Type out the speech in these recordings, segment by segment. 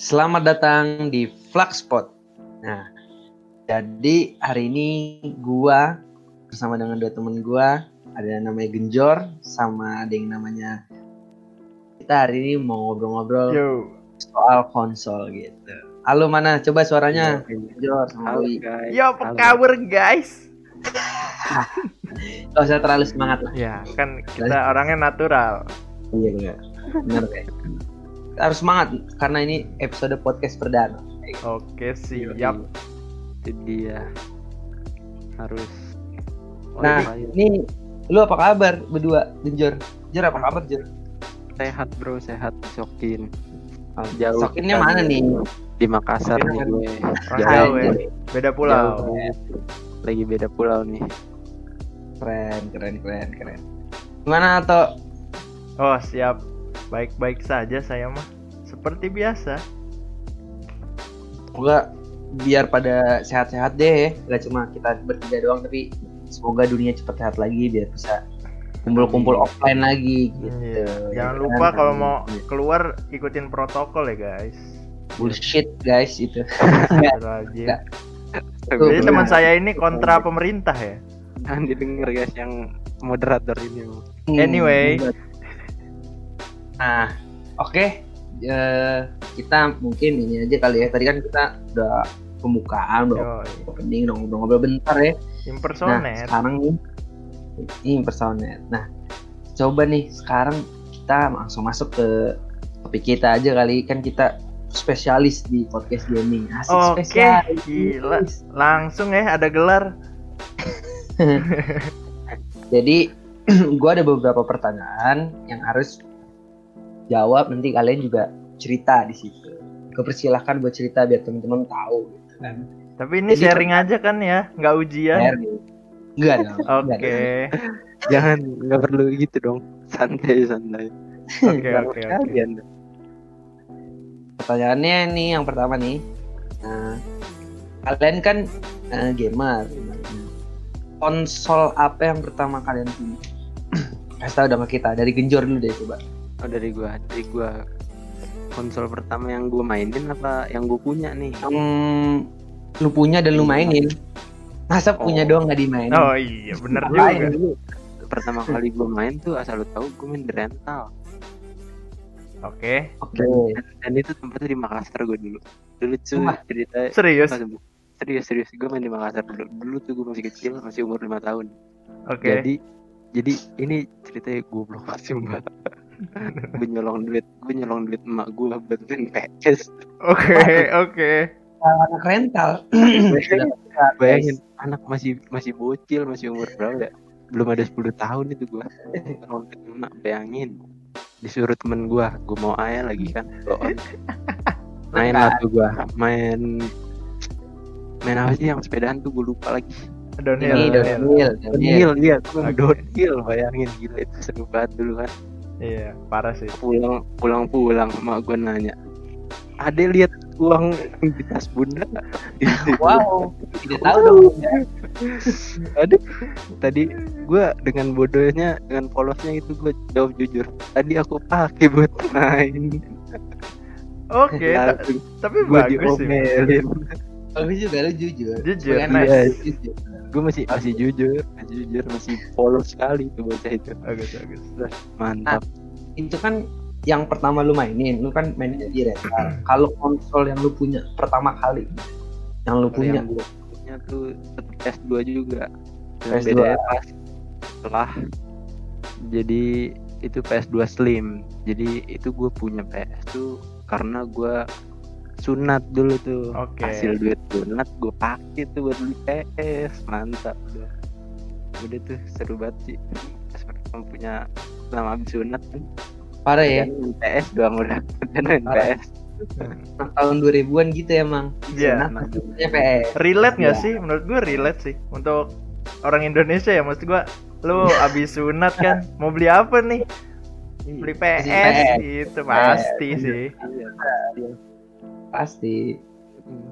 Selamat datang di Fluxpot. Nah, jadi hari ini gua bersama dengan dua temen gua, ada yang namanya Genjor sama ada yang namanya kita hari ini mau ngobrol-ngobrol soal konsol gitu. Halo mana? Coba suaranya Genjor sama Halo guys. yo apa kabar guys? Gak usah terlalu semangat lah. Ya kan kita orangnya natural. Iya benar. Benar kayak. Harus semangat karena ini episode podcast perdana. Oke siap. Itu dia harus. Nah, Wah, ini lu apa kabar berdua, Genjor? Jor apa kabar, Jor? sehat bro, sehat sokin. Oh, Jauh Sokinnya mana nih? Di Makassar nih gue. Jauh, ya. Beda pulau. Jauh, gue. Lagi beda pulau nih. Keren, keren, keren, keren. Gimana atau Oh siap. Baik-baik saja saya mah. Seperti biasa. semoga biar pada sehat-sehat deh, gak cuma kita bertiga doang tapi semoga dunia cepat sehat lagi biar bisa kumpul-kumpul offline lagi gitu. Iya. Jangan Ya lupa kan? kalau mau keluar ikutin protokol ya guys. bullshit guys itu. Jadi teman saya ini kontra pemerintah ya. Jangan didengar guys yang moderator ini. Bro. Anyway. Nah, oke. Eh, kita mungkin ini aja kali ya. Tadi kan kita udah pembukaan, udah Yo, opening, udah ngobrol-ngobrol bentar ya. Nah, impersonet. sekarang nih ini personet. Nah, coba nih sekarang kita langsung masuk ke topik kita aja kali kan kita spesialis di podcast gaming. Asik Oke, spesialis. gila. Langsung ya ada gelar. Jadi gua ada beberapa pertanyaan yang harus jawab nanti kalian juga cerita di situ. Kepersilahkan buat cerita biar teman-teman tahu gitu kan. Tapi ini Jadi- sharing aja kan ya, nggak ujian. Enggak dong. Oke, enggak dong. Jangan nggak perlu gitu dong. Santai santai. oke, oke, oke. Kalian. pertanyaannya nih yang pertama nih nah, kalian kan eh, gamer konsol apa yang pertama kalian punya kasih tau dong ke kita dari genjor dulu deh coba Oh dari gua, dari gua. Konsol pertama yang gua mainin apa yang gua punya nih? yang lu punya dan lu mainin. Masa punya Oh. doang nggak dimainin? Oh iya, bener juga. dulu pertama kali gue main tuh asal lu tahu gue main di rental. Oke, oke. Dan itu tempatnya di Makassar gue dulu. Dulu tuh Wah. cerita. Serius. serius serius. Gue main di Makassar dulu. Dulu tuh gue masih kecil masih umur lima tahun. Oke, jadi jadi ini ceritanya goblok banget mbak gue nyolong duit gue nyolong duit emak gue buat main PS oke, oke. anak rental bayangin anak masih masih bocil masih umur berapa ya belum ada 10 tahun itu gue nyolong duit emak bayangin disuruh temen gue gue mau aja lagi kan main lah tuh gue main main apa sih yang sepedaan tuh gue lupa lagi Downhill. ini downhill. downhill downhill Downhill iya tuh Oke. downhill bayangin gila itu seru banget dulu kan Iya, parah sih. pulang pulang pulang emak gue nanya Ade lihat uang di tas bunda nggak?" wow tidak tahu dong Aduh, tadi gue dengan bodohnya, dengan polosnya itu gue jawab jujur. Tadi aku pakai buat main. Oke, ta- Langsung tapi bagus sih. bagus juga lu jujur Jujur, nice. nice. Jujur. Gue masih masih jujur, masih jujur, masih polos sekali itu bocah itu. Bagus, bagus. Mantap. itu kan yang pertama lu mainin, lu kan mainnya di rental. Kalau konsol yang lu punya pertama kali, yang lu punya, yang gue punya tuh tetap PS2 juga. Cuma PS2. bedanya pas setelah jadi itu PS2 Slim. Jadi itu gue punya PS tuh karena gue sunat dulu tuh. Oke. Hasil duit sunat gue pakai tuh buat beli PS. Mantap udah. Udah tuh seru banget sih. Pas pertama punya selama habis sunat kan. parah ya, PS doang udah. Parah. PS. Tahun 2000-an gitu emang. Iya. Nah, punya PS. Relate nggak Iya. sih? Menurut gue relate sih. Untuk orang Indonesia ya, maksud gue lu abis sunat kan mau beli apa nih beli PS, PS. gitu pasti sih Iya, iya. Pasti. Hmm.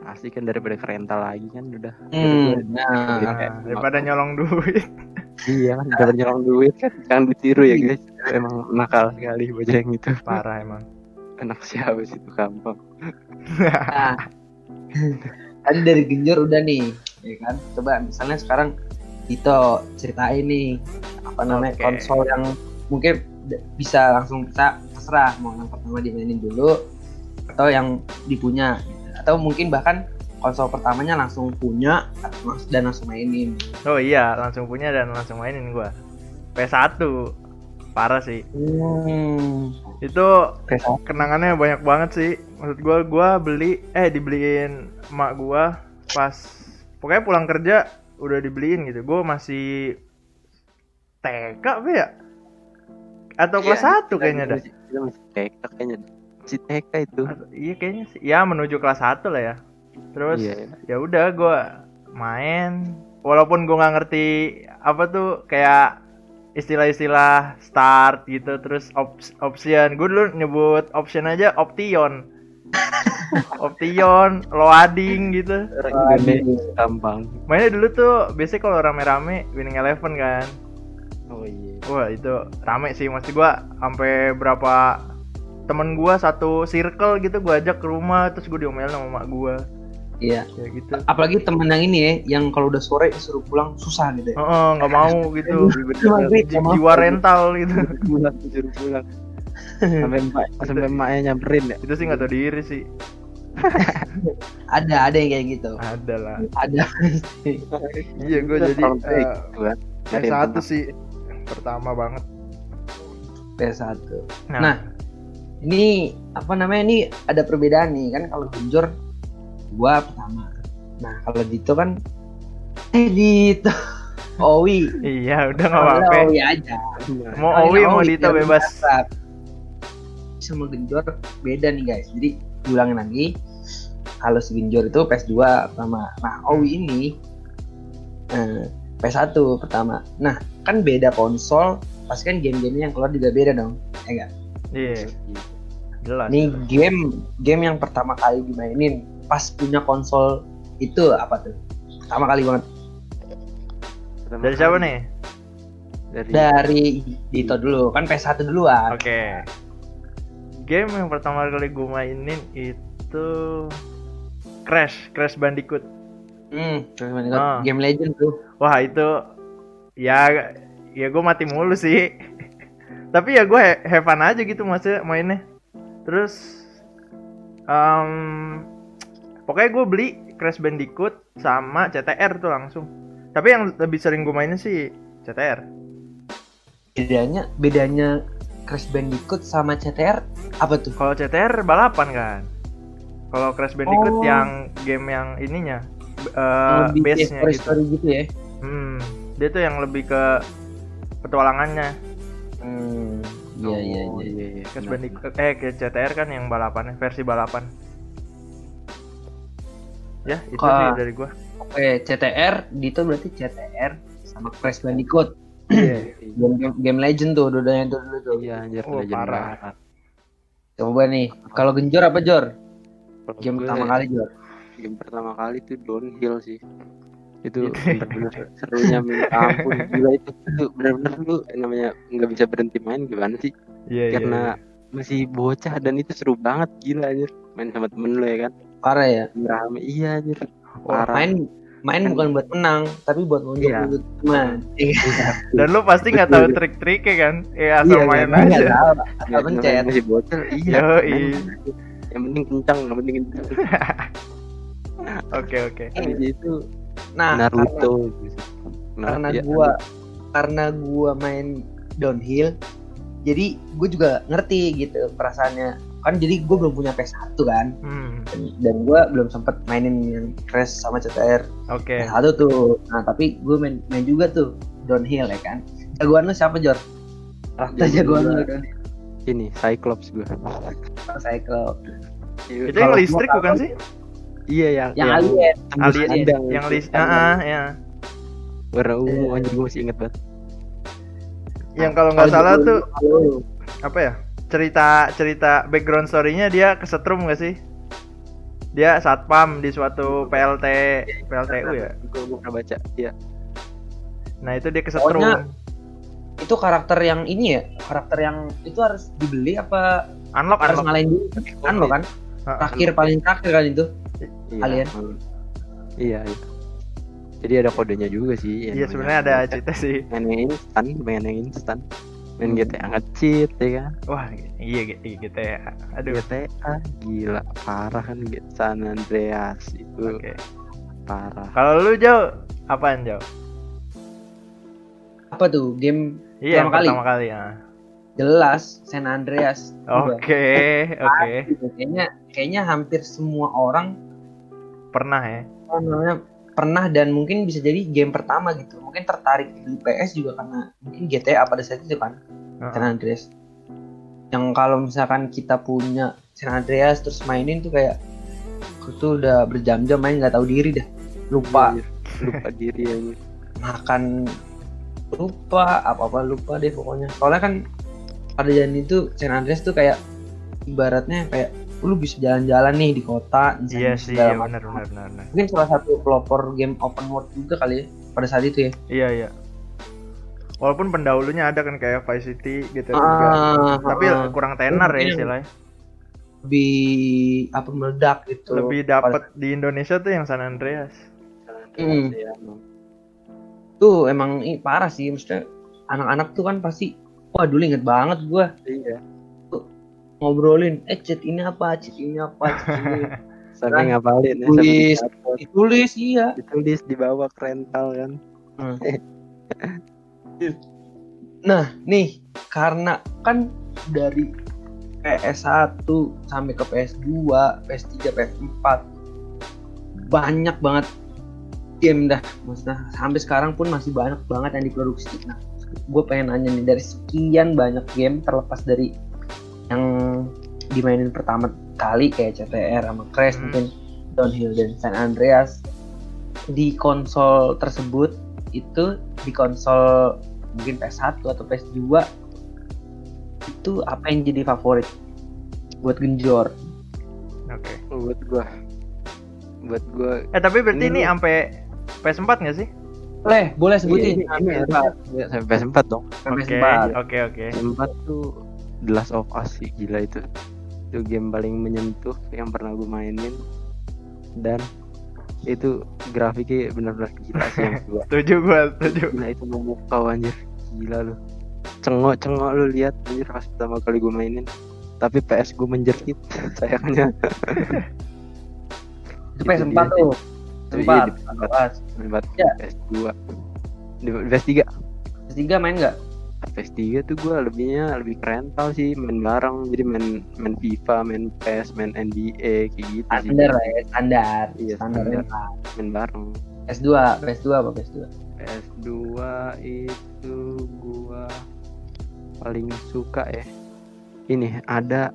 Pasti kan daripada ke rental lagi kan udah. Hmm, nah, daripada nyolong duit Iya kan udah nyolong duit kan jangan ditiru ya guys. Emang nakal sekali bocah yang itu. parah emang anak siapa sih itu gampang Nah, kan dari Genjor udah nih, ya kan? Coba misalnya sekarang Tito ceritain nih apa namanya Oke. konsol yang mungkin bisa langsung kita terserah mau yang pertama dimainin dulu atau yang dipunya. Atau mungkin bahkan konsol pertamanya langsung punya dan langsung mainin. oh iya langsung punya dan langsung mainin gua. PS1 parah sih. Hmm, itu PS1. kenangannya banyak banget sih. Maksud gua gua beli eh dibeliin emak gua pas pokoknya pulang kerja udah dibeliin gitu. Gua masih TK apa ya? Atau kelas Iya, 1 kayaknya dah. TK kayaknya masih TK itu. Atau- iya kayaknya sih. Ya menuju kelas 1 lah ya. Terus Iya. ya udah gua main. Walaupun gua nggak ngerti apa tuh kayak istilah-istilah start gitu terus ops- option. Gue dulu nyebut option aja option. Option loading gitu. Indonesia gampang mainnya dulu tuh biasanya kalau rame-rame winning eleven kan. Oh iya. Wah itu rame sih. Maksud gua sampai berapa temen gua satu circle gitu gua ajak ke rumah terus gua diomelin sama mak gua. Iya. ya gitu. Apalagi temen yang ini ya, yang kalau udah sore disuruh pulang susah gitu ya. Heeh, nggak mau gitu gue Ji- jiwa rental gitu. Pulang disuruh pulang. Sampai emak sampai emaknya nyamperin ya. Itu sih nggak tahu diri sih. Ada, ada yang kayak gitu. ada lah. Ada. iya gua jadi eh, gitu kan. Yang satu tenang. sih pertama banget. PS1. nah, Nah, ini apa namanya ini ada perbedaan nih kan kalau Genjor gua pertama. Nah, kalau Dito kan eh Dito. Owi. iya udah nggak apa-apa Owi aja. mau Kalau Owi mau Dito bebas. Sama Genjor beda nih guys. Jadi diulangin lagi. Kalau si Genjor itu PS2 pertama. Nah, Owi ini eh, PS1 pertama. Nah, kan beda konsol. Pasti kan game-gamenya yang keluar juga beda dong. Ya enggak? iya jelas Nih game game yang pertama kali dimainin pas punya konsol itu apa tuh? Pertama kali banget Pertama dari siapa nih dari dari Dito dulu kan PS1 duluan. Oke. Game yang pertama kali gue mainin itu Crash, Crash Bandicoot. Hmm, Crash Bandicoot. Ah. game legend tuh. Wah itu ya ya gue mati mulu sih. Tapi ya gue he- have fun aja gitu maksudnya mainnya. Terus em, pokoknya gue beli Crash Bandicoot sama CTR tuh langsung. Tapi yang lebih sering gue mainin sih CTR. Bedanya bedanya Crash Bandicoot sama CTR apa tuh? Kalau CTR balapan kan. Kalau Crash Bandicoot Oh. yang game yang ininya Yang eh lebih kayak base-nya story gitu. story gitu ya. Hmm, dia tuh yang lebih ke petualangannya. Hmm, iya iya Oh, iya. iya Crash benar. Bandicoot eh ke CTR kan yang balapannya, versi balapan. Ya, itu Ka- sih dari gua. Oke, CTR Dito berarti CTR sama Crash Bandicoot. Iya. Game, game, game legend tuh dua-duanya tuh dulu tuh. iya anjir Oh, legend parah. banget. Coba nih, kalau Genjor apa Jor? Game gue, pertama kali Jor. game pertama kali tuh downhill sih itu Itu. bener-bener serunya minta ampun gila itu itu bener-bener lu namanya nggak bisa berhenti main gimana sih Iya, iya. karena masih bocah dan itu seru banget gila anjir main sama temen lu ya kan Parah ya. rame iya anjir Wah, parah Main main Kan- bukan buat menang, tapi buat nunjuk Iya. nunjuk teman. Iya. Dan lu pasti nggak tahu trik-triknya kan? Iya, asal main nggak aja. Ya, asal pencet. masih bocah iya aja. yang penting kencang yang penting kencang Oke, oke. Habis itu Nah, karena, Naruto gitu. Nah, karena ya, gua karena gua main downhill, jadi gue juga ngerti gitu perasaannya. Kan jadi gue belum punya PS1 kan, Hmm, dan- dan gue belum sempet mainin yang Crash sama CTR oke. PS1 tuh. Nah tapi gue main main juga tuh downhill ya kan. Jagoan lu siapa Jor? Rata Jagoan lu downhill. ini Cyclops gua Cycle. Itu yang listrik bukan sih? Iya yang Yang alien. Alien yang itu. list, ah, ah, ya. warna ungu Iya. anjir gua masih inget banget. Yang kalau nggak salah tuh apa ya? Cerita cerita background story-nya dia kesetrum gak sih? Dia satpam di suatu PLT PLTU ya gua, gua pernah baca iya. Nah itu dia kesetrum. Pokoknya- itu karakter yang ini ya? Karakter yang itu harus dibeli apa Unlock, harus unlock. ngalahin dulu? Kan lo kan? Ah, terakhir paling terakhir kan itu Iya, Alien. Iya, iya. Jadi ada kodenya juga sih. yang Iya sebenarnya ada GTA. cerita sih. Main yang instan, main yang instan. Main Hmm. GTA nge-cheat ya kan. Wah iya gitu gitu ya. Aduh. GTA gila parah kan. San Andreas itu Oke. parah. Kalau lu jauh apaan jauh? apa tuh game Iya Pertama yang kali. pertama kali ya. jelas San Andreas Oke oke. Udah. kayaknya kayaknya hampir semua orang Pernah ya. apa namanya pernah dan mungkin bisa jadi game pertama gitu mungkin tertarik di PS juga karena mungkin GTA pada saat itu kan San Heeh. Andreas yang kalau misalkan kita punya San Andreas terus mainin tuh kayak aku tuh udah berjam-jam main nggak tahu diri dah lupa Iya, lupa diri ya. makan lupa apa apa lupa deh pokoknya soalnya kan pada jalan itu San Andreas tuh kayak ibaratnya kayak lu bisa jalan-jalan nih di kota Iya misalnya sih segala iya benar benar benar. benar. mungkin salah satu pelopor game open world juga kali ya pada saat itu ya Iya iya. Walaupun pendahulunya ada kan kayak Vice City gitu juga. Ah, Tapi ah. kurang tenar ya istilahnya. lebih apa meledak gitu Lebih dapat di Indonesia tuh yang San Andreas. Hmm. Iya, tuh emang ih, parah sih maksudnya anak-anak tuh kan pasti wah dulu inget banget gua Iya. Ngobrolin eh chat ini apa chat ini apa chat ini Sampai ngapalin ya, Tulis. ditulis iya ditulis dibawa ke rental kan. Nah, nih karena kan dari PS1 sampai ke PS2, PS3, PS4 banyak banget game dah. Maksudnya sampai sekarang pun masih banyak banget yang diproduksi. Nah, gue pengen nanya nih dari sekian banyak game terlepas dari yang dimainin pertama kali kayak CTR sama Crash Hmm. mungkin Downhill dan San Andreas di konsol tersebut itu di konsol mungkin PS1 atau PS2 itu apa yang jadi favorit buat Genjor Oke. Buat gua buat gua Eh tapi berarti Ini ini sampai PS4 nggak sih? Leh, boleh sebutin Iya, ini Sampai ya, sampai PS4 dong. sampai Oke sempat. oke oke. PS4 tuh The Last of Us sih gila itu. Itu game paling menyentuh yang pernah gue mainin dan itu grafiknya benar-benar gila sih yang kedua. Setuju gua setuju. Gila itu memukau anjir. Gila lu. Cengok-cengok lu lihat anjir pas pertama kali gue mainin. Tapi PS gue menjerit sayangnya. Itu Itu PS4 dia tuh. Sempat. di PS4. Pas. PS4, Ya. PS2. Di di PS3 PS3 main nggak? PS3 tuh gue lebihnya lebih ke rental sih main bareng jadi main main FIFA main PES main NBA kayak gitu sih Standar lah ya, standar. Iya, standar. standar. rental. main bareng PS2, PS2 apa PS2? PS2 itu gua paling suka ya ini ada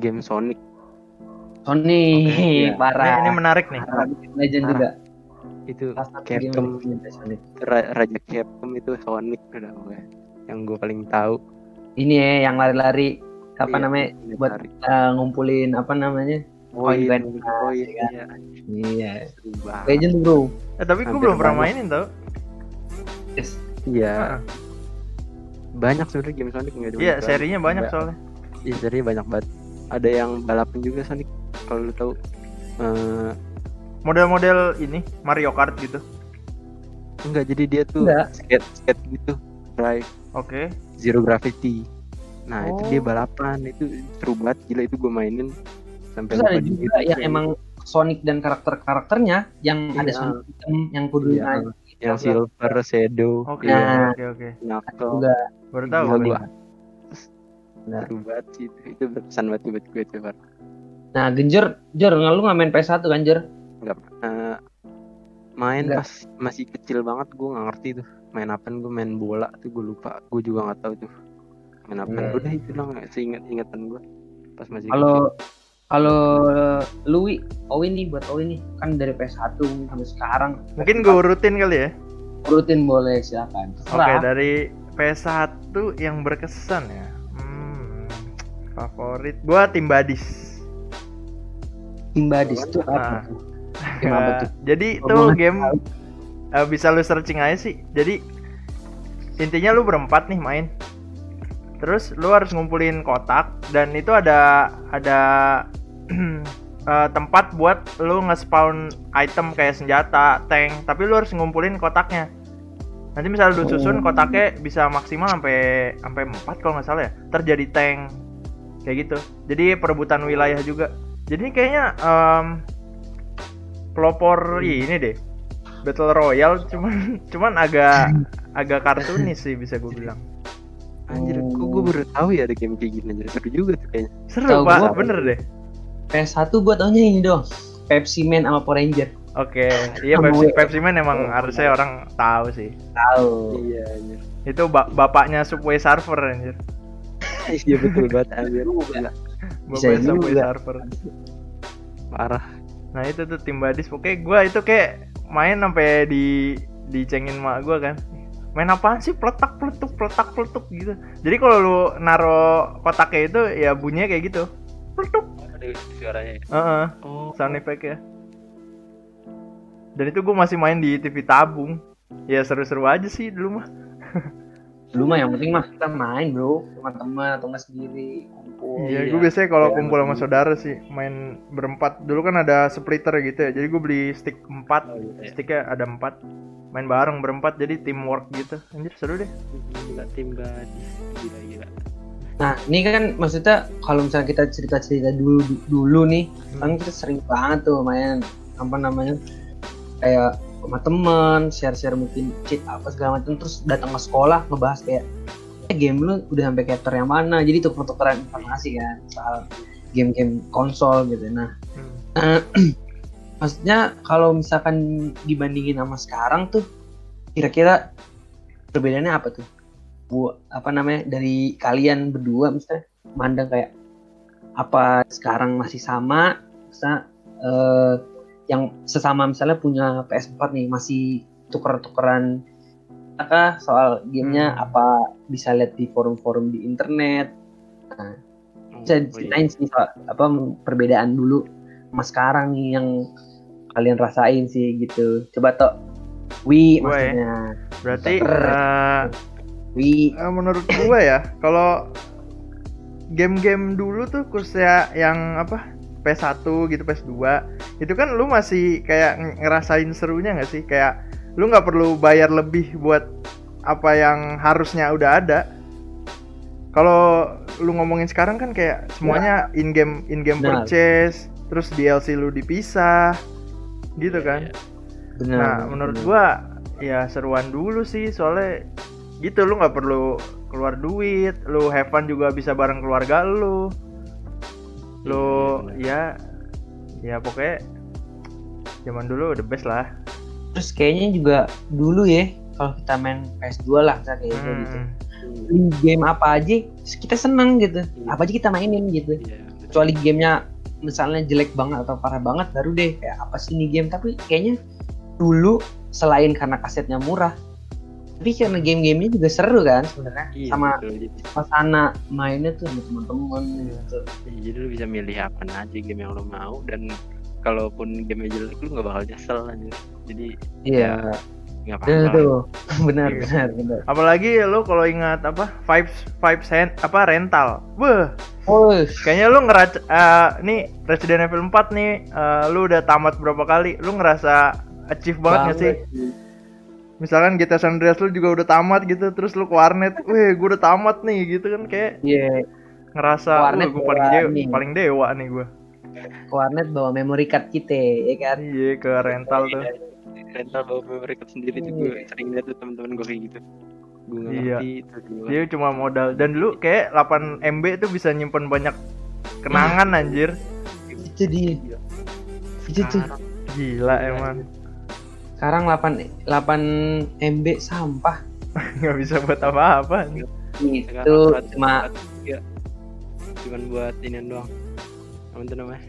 game Sonic Sony, Iya. parah. Ini, ini menarik nih. Legend Parah. juga. Itu Capcom Raja Capcom itu Sonic udah gue yang gue paling tahu Ini ya yang lari-lari apa Iya, namanya buat eh, ngumpulin apa namanya? Poin, koin. poin, Iya. iya. Iya. Legend bro. Eh tapi gua Hampir belum pernah mainin tau. Yes. Iya. Heeh. Banyak sebenarnya game Sonic nggak Iya serinya banyak soalnya. Iya serinya banyak banget. Ada yang balapan juga Sonic. Kalau lu tahu eh Model-model ini Mario Kart gitu. enggak jadi dia tuh Enggak. skate skate gitu. Drive Oke. Zero Gravity. Nah itu Oh. dia balapan itu seru banget gila itu gue mainin sampai Terus ada lupa juga diri. yang emang Sonic dan karakter-karakternya yang ada Iya. Sonic hitam yang kudu Iya, naik. yang silver, shadow, Oke Nah. oke oke. juga. Baru tahu gue. gua. Nah. Seru banget sih itu. Itu berkesan banget buat gue tuh. Nah, Genjor, Jor, lu nggak main PS1 kan, Jor? Nggak pernah main Nggak. pas masih kecil banget gue nggak ngerti tuh main apa gue main bola tuh gue lupa gue juga nggak tahu tuh main apa Hmm. udah itu dong seingat ingatan gue pas masih Kalau kalau Louis, Owen nih buat Owen nih kan dari PS1 sampai sekarang. Mungkin gue urutin kali ya. rutin boleh silakan. Oke Terserah. dari PS1 yang berkesan ya. Hmm, favorit gua tim Badis. Tim Badis itu Nah. apa? tuh? Tuh? Jadi itu game eh, bisa lu searching aja sih. Jadi intinya lu berempat nih main. terus lu harus ngumpulin kotak dan itu ada ada eh, tempat buat lu nge-spawn item kayak senjata, tank, tapi lu harus ngumpulin kotaknya. Nanti misalnya lu susun kotaknya bisa maksimal sampai sampai 4 kalau nggak salah ya. Terjadi tank kayak gitu. Jadi perebutan wilayah juga. Jadi kayaknya em, pelopor ini deh. Battle Royale cuman cuman agak agak kartunis sih bisa gue bilang. Anjir, kok gue baru tahu ya ada game kayak gini anjir. Seru juga tuh kayaknya. Seru Tahu pak, gua. bener deh. PS1 gua taunya ini dong. Pepsi Man sama Power Ranger. Oke, iya Sama Pepsi, gue. Pepsi Man emang harusnya orang tahu sih. Tahu. Iya anjir. Itu ba- bapaknya Subway Surfer anjir. Iya betul banget anjir. Bapaknya Subway. Surfer. Parah. Nah itu tuh tim badis pokoknya gua itu kayak main sampai di dicengin mak gua kan. Main apaan sih peletak peletuk peletak peletuk gitu. Jadi kalau lu naro kotaknya itu ya bunyinya kayak gitu. Peletuk. Ada suaranya. ya? Heeh, Oh, sound effect ya. Dan itu gue masih main di TV tabung. Ya seru-seru aja sih dulu mah. Lu mah yang penting mah kita main, Bro. Teman-teman atau enggak sendiri kumpul. Iya, iya. gue biasanya kalau Iya, kumpul sama betul. saudara sih main berempat. Dulu kan ada splitter gitu ya. Jadi gue beli stick 4. Oh, iya. Sticknya ada 4. Main bareng berempat jadi teamwork gitu. Anjir seru deh. gila tim gadis. Gila gila. Nah, ini kan maksudnya kalau misalnya kita cerita-cerita dulu dulu nih, Hmm. kan kita sering banget tuh main apa namanya kayak sama temen, share-share mungkin cheat apa segala macam, terus datang ke sekolah ngebahas kayak eh, game lu udah sampai chapter yang mana, jadi tuker-tukeran informasi kan soal game-game konsol gitu. Nah, Hmm. maksudnya kalau misalkan dibandingin sama sekarang tuh, kira-kira perbedaannya apa tuh? Bu, apa namanya dari kalian berdua misalnya mandang kayak apa sekarang masih sama, misalnya eh, yang sesama misalnya punya PS4 nih masih tuker-tukeran apa soal gamenya Hmm. apa bisa lihat di forum-forum di internet Oh, bisa iya. ceritain sih soal apa perbedaan dulu sama sekarang nih yang kalian rasain sih gitu coba tok Wi Gue ya. maksudnya Berarti Tuker. eh, Wi eh, menurut gue ya kalau game-game dulu tuh khususnya yang apa PS1 gitu PS2 itu kan lu masih kayak ng- ngerasain serunya nggak sih kayak lu nggak perlu bayar lebih buat apa yang harusnya udah ada kalau lu ngomongin sekarang kan kayak semuanya in game in game Benar. purchase terus DLC lu dipisah gitu Iya, kan iya. benar Nah, menurut gua ya seruan dulu sih soalnya gitu lu nggak perlu keluar duit, lu have fun juga bisa bareng keluarga lu. Lu Iya, ya ya pokoknya zaman dulu the best lah. terus kayaknya juga dulu ya kalau kita main PS2 lah misalnya kayak gitu, gitu. Hmm. Beli game apa aja kita seneng gitu apa aja kita mainin gitu Iya, betul. kecuali gamenya misalnya jelek banget atau parah banget baru deh kayak apa sih ini game tapi kayaknya dulu selain karena kasetnya murah tapi karena game-gamenya juga seru kan sebenarnya Iya, sama betul. Jadi, suasana mainnya tuh sama teman-teman gitu iya, jadi lu bisa milih apa aja game yang lu mau dan kalaupun game jelek lu nggak bakal nyesel aja. Jadi iya nggak benar apa-apa. tuh benar Iya. benar benar Apalagi lu kalau ingat apa five five cent apa rental. Wah, oh kayaknya lu ngerac eh, nih Resident Evil 4 nih eh, lu udah tamat berapa kali? Lu ngerasa achieve banget nggak sih? Misalkan GTA San Andreas lu juga udah tamat gitu terus lu ke warnet weh gue udah tamat nih gitu kan kayak iya. ngerasa Warnet gue paling dewa nih. paling dewa nih gue ke warnet bawa memory card kita ya kan? Iya ke rental tuh. Rental bawa memory card sendiri tuh gue sering lihat tuh teman-teman gue kayak gitu. Gue Iya. ngerti itu dia cuma modal. Dan dulu kayak 8 MB tuh bisa nyimpen banyak kenangan anjir. Itu dia. Itu tuh. Sekarang, gila emang sekarang 8 8 MB sampah. Nggak bisa buat apa-apa. Itu cuma cuman buat ini doang. Apa itu namanya?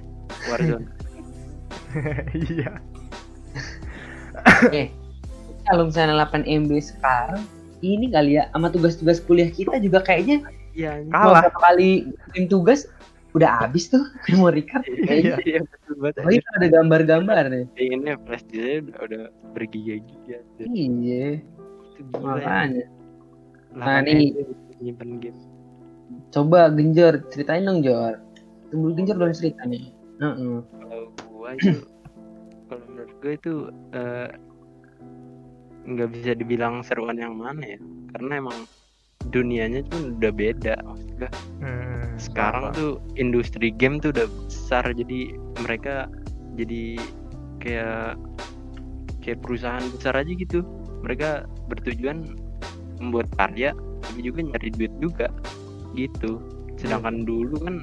Warzone iya. Eh kalau misalnya 8 MB sekarang ini kali ya sama tugas-tugas kuliah kita juga kayaknya anjing. Kalah. kali bikin tugas udah habis tuh memory card kayaknya iya betul banget oh itu ada gambar-gambar nih. Pengennya flash disknya udah, udah bergiga-giga iya. Itu gila ya. makanya. Nah, nih. MB nyimpen game. Coba Genjor ceritain dong Jor. Tunggu Genjor belum cerita nih. Heeh. kalau gua itu kalau menurut gue itu eh, nggak bisa dibilang seruan yang mana ya. Karena emang dunianya tuh udah beda maksud gua. Hmm, sekarang apa? tuh industri game tuh udah besar jadi mereka jadi kayak kayak perusahaan besar aja gitu. Mereka bertujuan membuat karya tapi juga nyari duit juga gitu. Sedangkan dulu kan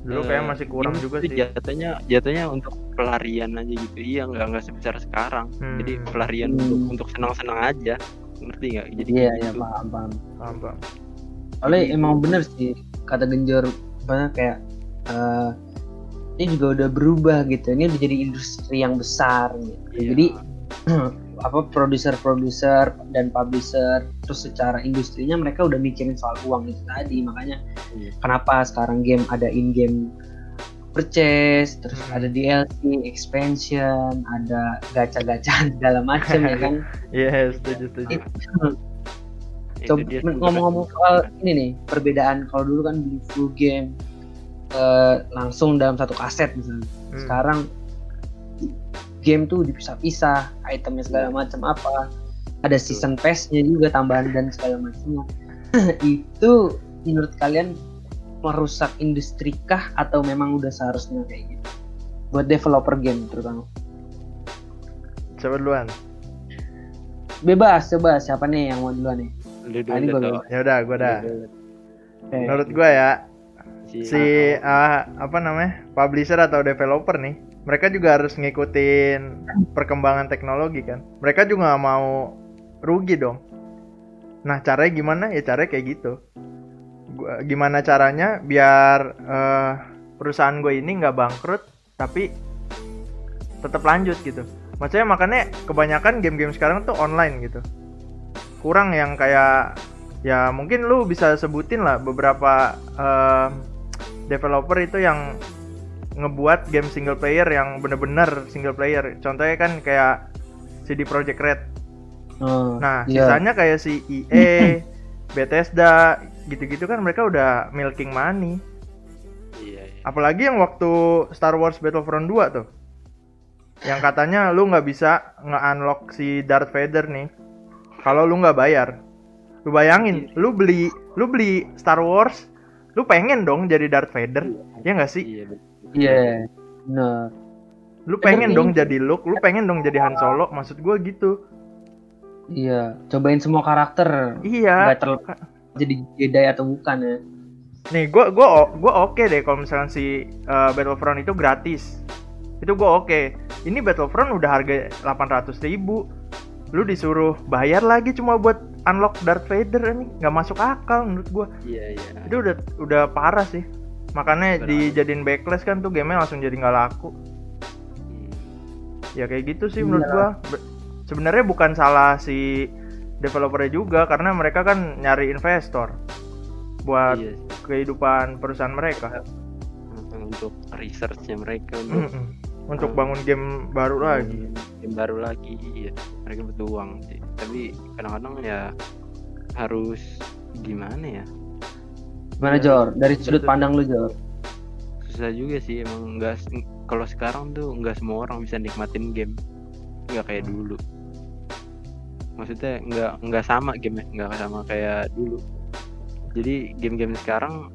dulu eh, kayak masih kurang juga sih. jatuhnya jatuhnya untuk pelarian aja gitu. Iya nggak nggak sebesar sekarang. Jadi Hmm. pelarian Hmm. untuk untuk senang-senang aja. Ngerti nggak? Jadi iya kayak iya gitu. paham. Paham Paham, Soalnya Gitu. emang bener sih kata Genjor banyak kayak eh, ini juga udah berubah gitu. Ini udah jadi industri yang besar gitu. Iya. Jadi apa produser-produser dan publisher terus secara industrinya mereka udah mikirin soal uang itu tadi makanya Iya. kenapa sekarang game ada in game purchase terus Hmm. ada DLC expansion ada gacha-gacha segala macam ya kan Iya, setuju, setuju. Coba ngomong-ngomong soal ini nih perbedaan kalau dulu kan beli full game eh, langsung dalam satu kaset misalnya. Hmm. Sekarang game tuh dipisah-pisah, itemnya segala macam apa. Ada season pass-nya juga tambahan dan segala macamnya. Itu menurut kalian merusak industri kah atau memang udah seharusnya kayak gitu? Buat developer game terutama. Coba duluan. Bebas, coba siapa nih yang mau duluan nih? Lu ini dulu gua tuh. dulu. Ya udah, gua dah. Oke. Menurut gua ya, Si, si ah, apa namanya? publisher atau developer nih, mereka juga harus ngikutin perkembangan teknologi kan. Mereka juga nggak mau rugi dong. Nah, caranya gimana? Ya caranya kayak gitu. Gua, gimana caranya biar eh, perusahaan gue ini nggak bangkrut tapi tetap lanjut gitu. Maksudnya makanya kebanyakan game-game sekarang tuh online gitu. Kurang yang kayak ya mungkin lu bisa sebutin lah beberapa eh, developer itu yang ngebuat game single player yang bener-bener single player. Contohnya kan kayak CD Projekt Red. Oh, Nah, iya. sisanya kayak si EA, Bethesda, gitu-gitu kan mereka udah milking money. iya, iya. Apalagi yang waktu Star Wars Battlefront 2 tuh. Yang katanya lu nggak bisa nge-unlock si Darth Vader nih kalau lu nggak bayar. Lu bayangin, lu beli lu beli Star Wars, lu pengen dong jadi Darth Vader, ya nggak sih? Iya. Iya, bener. Lu pengen Bener dong jadi Luke, lu pengen dong jadi Han Solo, maksud gua gitu. Iya, cobain semua karakter. Iya. Nggak terlepas jadi Jedi atau bukan ya. Nih, gua gua gua oke deh kalau misalnya si uh, Battlefront itu gratis. Itu gua oke. Ini Battlefront udah harga 800.000 ribu. Lu disuruh bayar lagi cuma buat unlock Darth Vader ini nggak masuk akal menurut gua. Iya, iya. Itu udah udah parah sih. Makanya Benar. dijadiin backlash kan tuh gamenya langsung jadi nggak laku. Hmm. Ya kayak gitu sih menurut Iya. gua. Be- Sebenarnya bukan salah si developernya juga karena mereka kan nyari investor buat Iya kehidupan perusahaan mereka. untuk researchnya mereka untuk Mm-mm. Untuk bangun game baru lagi. game baru lagi iya mereka butuh uang sih tapi kadang-kadang ya harus gimana ya Gimana Iya, Jor? Dari sudut betul. pandang lu Jor. susah juga sih emang nggak se- kalau sekarang tuh nggak semua orang bisa nikmatin game nggak kayak dulu maksudnya nggak nggak sama game nggak sama kayak dulu jadi game-game sekarang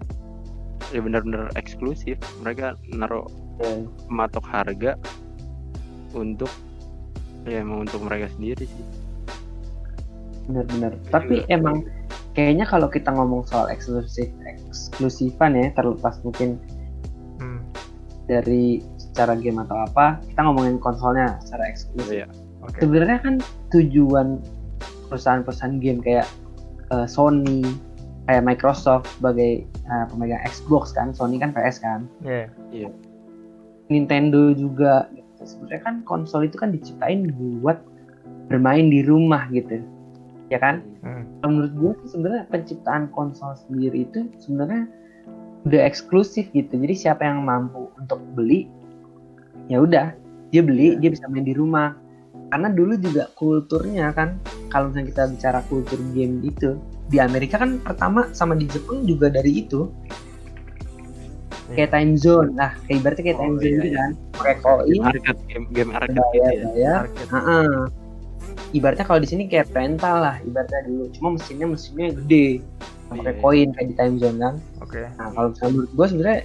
ya benar-benar eksklusif mereka naruh Iya. matok harga untuk ya emang untuk mereka sendiri sih Bener-bener. Tapi emang kayaknya kalau kita ngomong soal eksklusif eksklusifan ya, terlepas mungkin Hmm. dari secara game atau apa, kita ngomongin konsolnya secara eksklusif. Iya. Oke. Sebenarnya kan tujuan perusahaan-perusahaan game kayak eh, Sony, kayak Microsoft sebagai eh, pemegang Xbox kan, Sony kan PS kan, Iya. Nintendo juga. gitu. Sebenarnya kan konsol itu kan diciptain buat bermain di rumah gitu, ya kan? Hmm. Menurut gue sih sebenarnya penciptaan konsol sendiri itu sebenarnya udah eksklusif gitu. Jadi siapa yang mampu untuk beli, ya udah dia beli, dia bisa main di rumah. Karena dulu juga kulturnya kan, kalau misalnya kita bicara kultur game itu, di Amerika kan pertama sama di Jepang juga dari itu kayak time zone nah kayak ibaratnya kayak Oh, time zone iya, gitu iya. kan koin game arcade game game arcade gitu bayar ya bayar Arcade. Heeh. ibaratnya kalau di sini kayak rental lah ibaratnya dulu cuma mesinnya mesinnya gede pakai Iya. koin kayak di time zone kan Oke. nah kalau misalnya menurut gue sebenarnya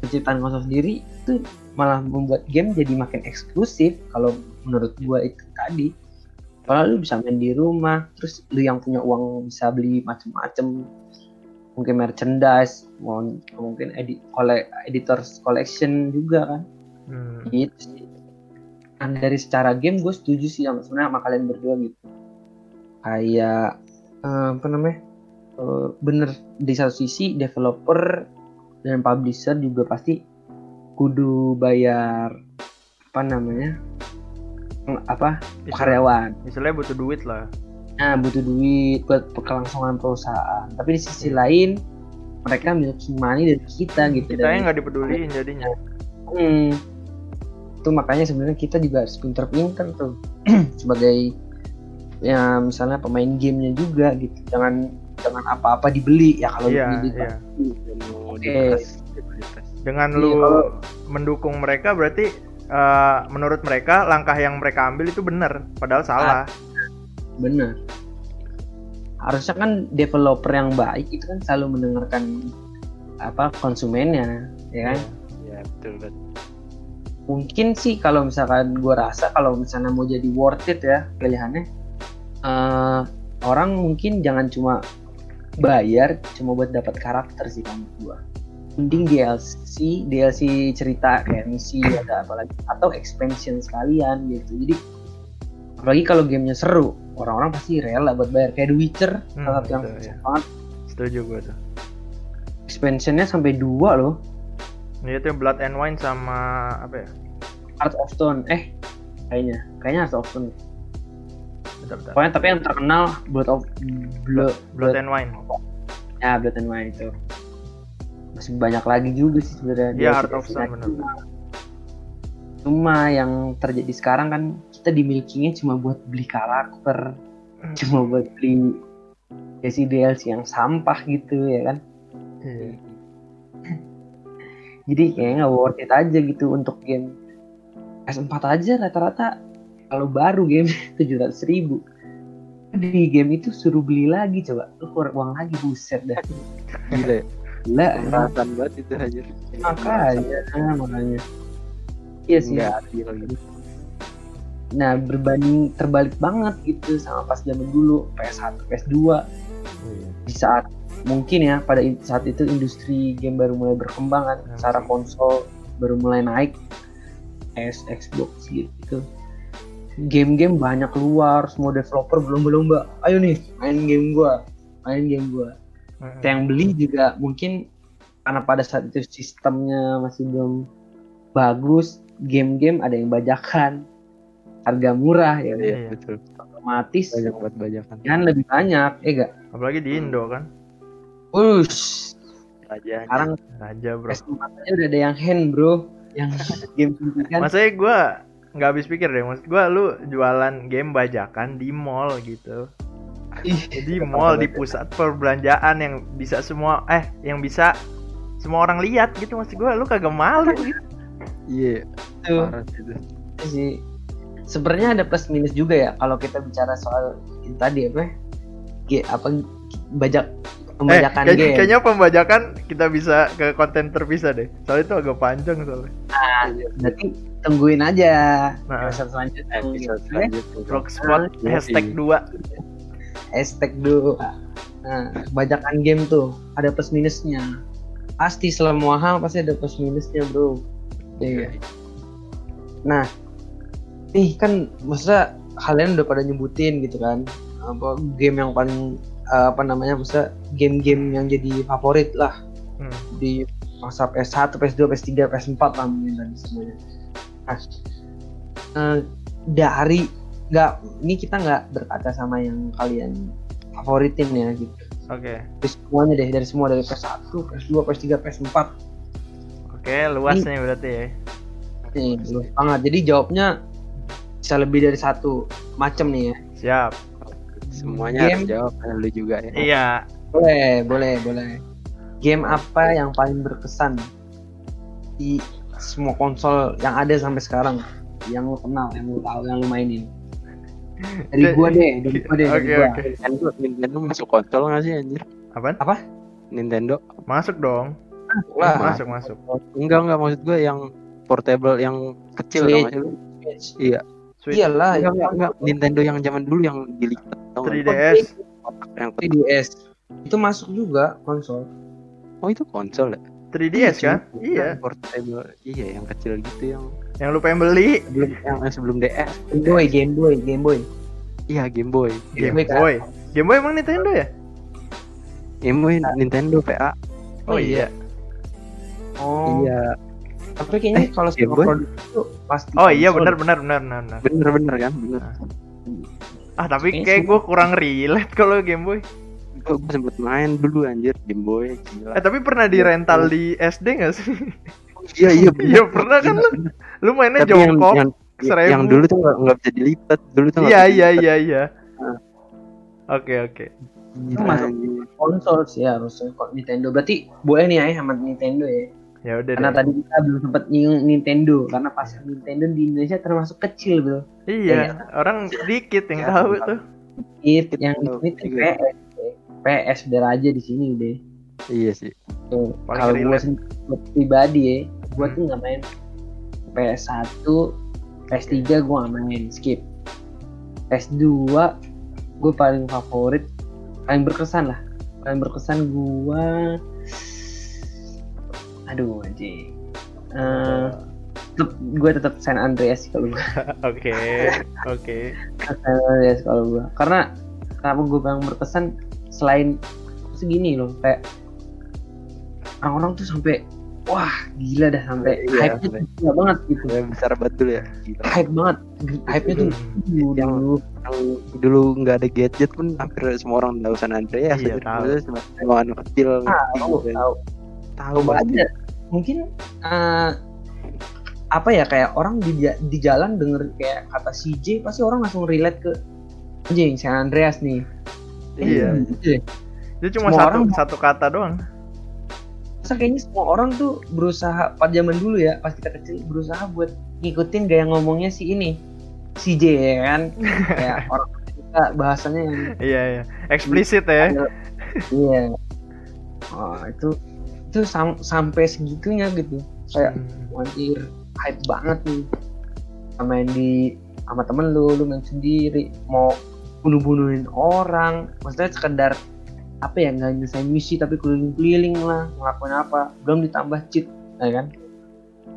penciptaan konsol sendiri itu malah membuat game jadi makin eksklusif kalau menurut gue itu tadi kalau lu bisa main di rumah terus lu yang punya uang bisa beli macem-macem. Mungkin merchandise mungkin edit kole, editor collection juga kan. Hmm. gitu sih. Nah, dari secara game gue setuju sih sama sebenarnya sama kalian berdua gitu. Kayak eh, apa namanya eh, bener di satu sisi developer dan publisher juga pasti kudu bayar apa namanya apa Istilah- karyawan Istilahnya butuh duit lah. nah butuh duit buat kelangsungan perusahaan tapi di sisi lain mereka miliki money dari kita gitu Kita yang nggak dipeduliin jadinya. Hmm. Itu makanya sebenarnya kita juga harus pinter-pinter tuh sebagai ya misalnya pemain gamenya juga gitu. Jangan jangan apa-apa dibeli ya kalau Iya, beli iya. Dan mau Oke. Dengan Iya, lu kalau- mendukung mereka berarti eh, menurut mereka langkah yang mereka ambil itu benar, padahal salah. bener. Harusnya kan developer yang baik itu kan selalu mendengarkan apa konsumennya, ya kan? ya betul betul mungkin sih kalau misalkan gue rasa kalau misalnya mau jadi worth it ya pilihannya eh, orang mungkin jangan cuma bayar cuma buat dapat karakter sih menurut gue mending DLC DLC cerita kayak misi ada apa lagi atau expansion sekalian gitu jadi apalagi kalau gamenya seru orang-orang pasti rela buat bayar kayak The Witcher Hmm, salah satu yang ya. banget Setuju gue tuh. expansionnya sampai dua loh Ini itu Blood and Wine sama apa ya? Art of Stone eh kayaknya kayaknya Art of Stone Bentar, bentar. Pokoknya tapi yang terkenal Blood of Blood, Blood and Wine. ya Blood and Wine itu masih banyak lagi juga sih sebenarnya Iya, Art of bener. cuma yang terjadi sekarang kan kita dimilikinya cuma buat beli karakter cuma buat beli DLC DLC yang sampah gitu ya kan? Iya. jadi kayaknya nggak worth it aja gitu untuk game S4 aja rata-rata. Kalau baru game 700 ribu. Di game itu suruh beli lagi coba. Lu keluar uang lagi buset dah. Gila ya gila perasaan banget itu aja. Makanya ah, makanya. Iya sih. Nggak adil gitu nah berbanding terbalik banget gitu sama pas zaman dulu PS1 PS2 Iya. di saat mungkin ya pada saat itu industri game baru mulai berkembang kan Emang secara konsol baru mulai naik PS Xbox gitu. Game-game banyak keluar semua developer belum belum mbak ayo nih main game gua main game gua Mm-mm. yang beli juga mungkin karena pada saat itu sistemnya masih belum bagus game-game ada yang bajakan harga murah ya iya Iya. betul otomatis banyak buat bajakan kan lebih banyak ya gak Apalagi di Indo kan. Ush, aja sekarang Raja bro. PS4 aja udah ada yang hand bro yang game suntikan Maksudnya gue nggak habis pikir deh. Maksud gue lu jualan game bajakan di mall gitu. Ih, Di mall di pusat perbelanjaan yang bisa semua eh yang bisa semua orang lihat gitu maksud gue lu kagak malu gitu. iya itu parah sih itu sih sebenarnya ada plus minus juga ya kalau kita bicara soal itu tadi apa G, apa bajak Eh, pembajakan kayaknya, game kayaknya pembajakan kita bisa ke konten terpisah deh. Soalnya itu agak panjang soalnya. berarti tungguin aja Nah. episode selanjutnya episode gitu. selanjutnya Blogspot Iya, hashtag iya. 2 hashtag dulu. Nah bajakan game tuh ada plus minusnya. Pasti semua hal pasti ada plus minusnya bro. Iya. Nah, nih kan maksudnya kalian udah pada nyebutin gitu kan apa game yang paling eh, apa namanya maksudnya game-game yang jadi favorit lah. Hmm. di masa PS1, PS2, PS3, PS4 lah mungkin tadi semuanya. Nah, eh, dari nggak ini kita nggak berkaca sama yang kalian favoritin ya gitu. Oke. Dari semuanya deh, dari semua dari PS1, PS2, PS3, PS4 Oke, luas nih berarti ya. nih luas banget. Jadi jawabnya bisa lebih dari satu macam nih ya. Siap. Semuanya harus Game. jawab kan lu juga ya. Iya. Boleh, boleh, boleh. Game apa yang paling berkesan di semua konsol yang ada sampai sekarang? Yang lu kenal, yang lu tahu, yang lu mainin. Dari gua deh, dari gua deh, dari Oke, gua. oke. Nintendo, Nintendo masuk konsol nggak sih anjir? Apaan? Nintendo? Masuk dong. Lah, Masuk, masuk. Enggak enggak maksud gue yang portable yang kecil Switch. lu? Iya. Switch. Iyalah, Enggak, enggak, enggak. Nintendo yang zaman dulu yang dilipat tau nggak? 3DS. Yang 3DS. Itu masuk juga konsol. Oh itu konsol ya? 3DS kan? Iya. Portable. Iya yang kecil gitu yang Yang lu pengen beli sebelum yang sebelum DS. Game Boy, Game Boy, Game Boy. Iya Game Boy. Game Boy kan? Game Boy emang Nintendo ya? Game Boy Nintendo PA. Oh iya. Oh, Iya. tapi kayaknya Eh, kalau Game semua Boy? produk itu pasti Oh iya benar benar benar benar. benar. Bener kan? Bener. Ah tapi Kayaknya kayak gue kurang relate kalau Game Boy. Gue sempet main dulu anjir Game Boy. Gila. Eh tapi pernah di rental di SD gak sih? Iya iya. Iya, pernah kan lu? Lu mainnya Tapi yang, jongkok. yang, seribu. yang dulu tuh nggak nggak bisa dilipat. Dulu tuh nggak Iya iya dilipat. iya iya. Ah. Oke oke. Itu masuk konsol sih harusnya kok Nintendo. Berarti boleh nih ya sama Nintendo ya. Ya udah Karena deh. tadi kita belum sempat nyinggung Nintendo karena pas Nintendo di Indonesia termasuk kecil bro. Iya, orang dikit yang Ya, tahu tuh. It Nintendo, yang ini iya. PS. ya. PS udah aja di sini deh. Iya sih. Tuh, Kalau gue pribadi ya, gue Hmm. tuh nggak main PS1, PS3 gue nggak main, skip. PS2 gue paling favorit, paling berkesan lah, paling berkesan gue, aduh aja, uh, tetep, gue tetap San Andreas kalau gue, Oke oke. San Andreas kalau gue, karena kenapa gue paling berkesan? Selain segini loh, kayak orang-orang tuh sampai wah gila dah sampai Iya, hype-nya sampai- tuh gila banget gitu Gue besar betul ya. Gila. hype banget hype-nya tuh Hmm. yang dulu Yang dulu nggak ada gadget pun hampir semua orang tahu San Andreas. Iya, tahu. Semua anak kecil ngerti tahu tahu Tahu banget. aja mungkin eh, apa ya kayak orang di, di jalan denger kayak kata CJ pasti orang langsung relate ke anjing San Andreas nih Iya. gitu ya. Itu cuma Semua satu orang- satu kata doang. Masa kayaknya semua orang tuh berusaha pada zaman dulu ya pas kita kecil berusaha buat ngikutin gaya ngomongnya si ini CJ ya kan kayak orang kita bahasanya yang Iya iya. Eksplisit ya. Iya. Oh, itu itu sam- sampai segitunya gitu. Kayak Hmm. anjir hype banget nih. Sama main di sama temen lu, lu main sendiri, mau bunuh-bunuhin orang, maksudnya sekedar apa ya nggak nyelesain misi tapi keliling-keliling lah ngelakuin apa belum ditambah cheat ya kan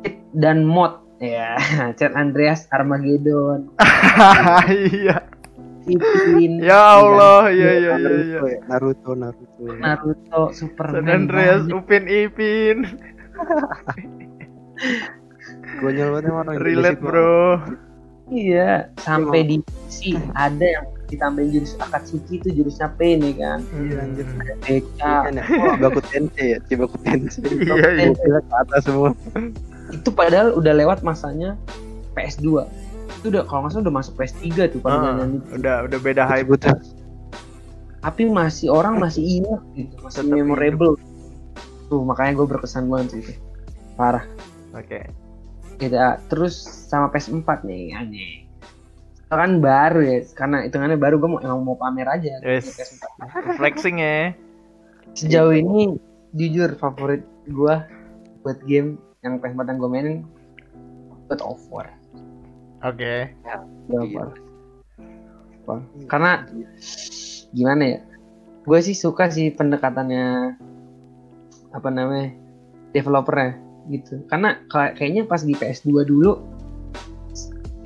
cheat dan mod ya chat Andreas Armageddon Iya. Ipin Ya Allah, iya iya iya iya. Naruto, ya, Naruto, Naruto. Naruto Superman San Andreas, banyak. Upin Ipin. Konyol banget orang Relate, Bro. Iya, sampai Emang. di si ada yang ditambahin jurus Akatsuki itu jurusnya Pain ya kan. Iya, anjir. BK. Iya, nih. Cibaku Tensei ya, Cibaku Tensei. Iya, iya. Ke atas semua. Itu padahal udah lewat masanya PS2. Itu udah kalau nggak salah udah masuk PS3 tuh pada Ah, itu. udah udah beda hype. Cibaku Tapi masih orang masih ingat gitu, masih Tetap memorable. Tuh makanya gue berkesan banget sih itu. Parah. Oke. Kita terus sama PS4 nih aneh. Kan baru ya, karena hitungannya baru gue mau emang mau pamer aja. Yes. PS4. Flexing ya. Sejauh ini jujur favorit gua buat game yang PS4 yang gue mainin God of War. Oke. God of Iya. War. Wah, Karena gimana ya? Gue sih suka sih pendekatannya apa namanya developernya gitu. Karena kayak- kayaknya pas di PS2 dulu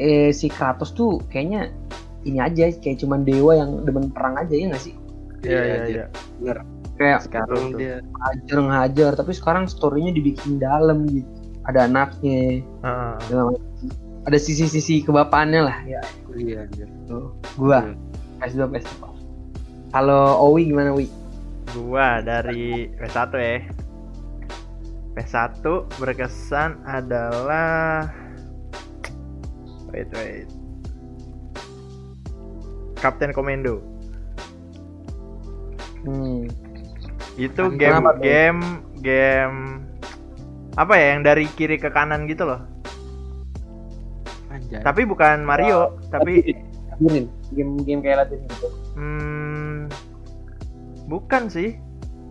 eh si Kratos tuh kayaknya ini aja kayak cuman dewa yang demen perang aja ya nggak sih? Iya iya iya. Kayak Sekarang dia hajar ngehajar tapi sekarang storynya dibikin dalam gitu. Ada anaknya, Heeh. segala macam. ada sisi-sisi kebapaannya lah ya iya anjir. tuh gua Hmm. PS2 PS4 kalau Owi gimana Wi Gua dari PS1 ya. PS1 berkesan adalah wait wait. Kapten Komando. Hmm. Itu game kenapa tuh? game game apa ya yang dari kiri ke kanan gitu loh. Anjay. Tapi bukan Mario, tapi Labirin. Game-game kayak labirin gitu. hmm, bukan sih.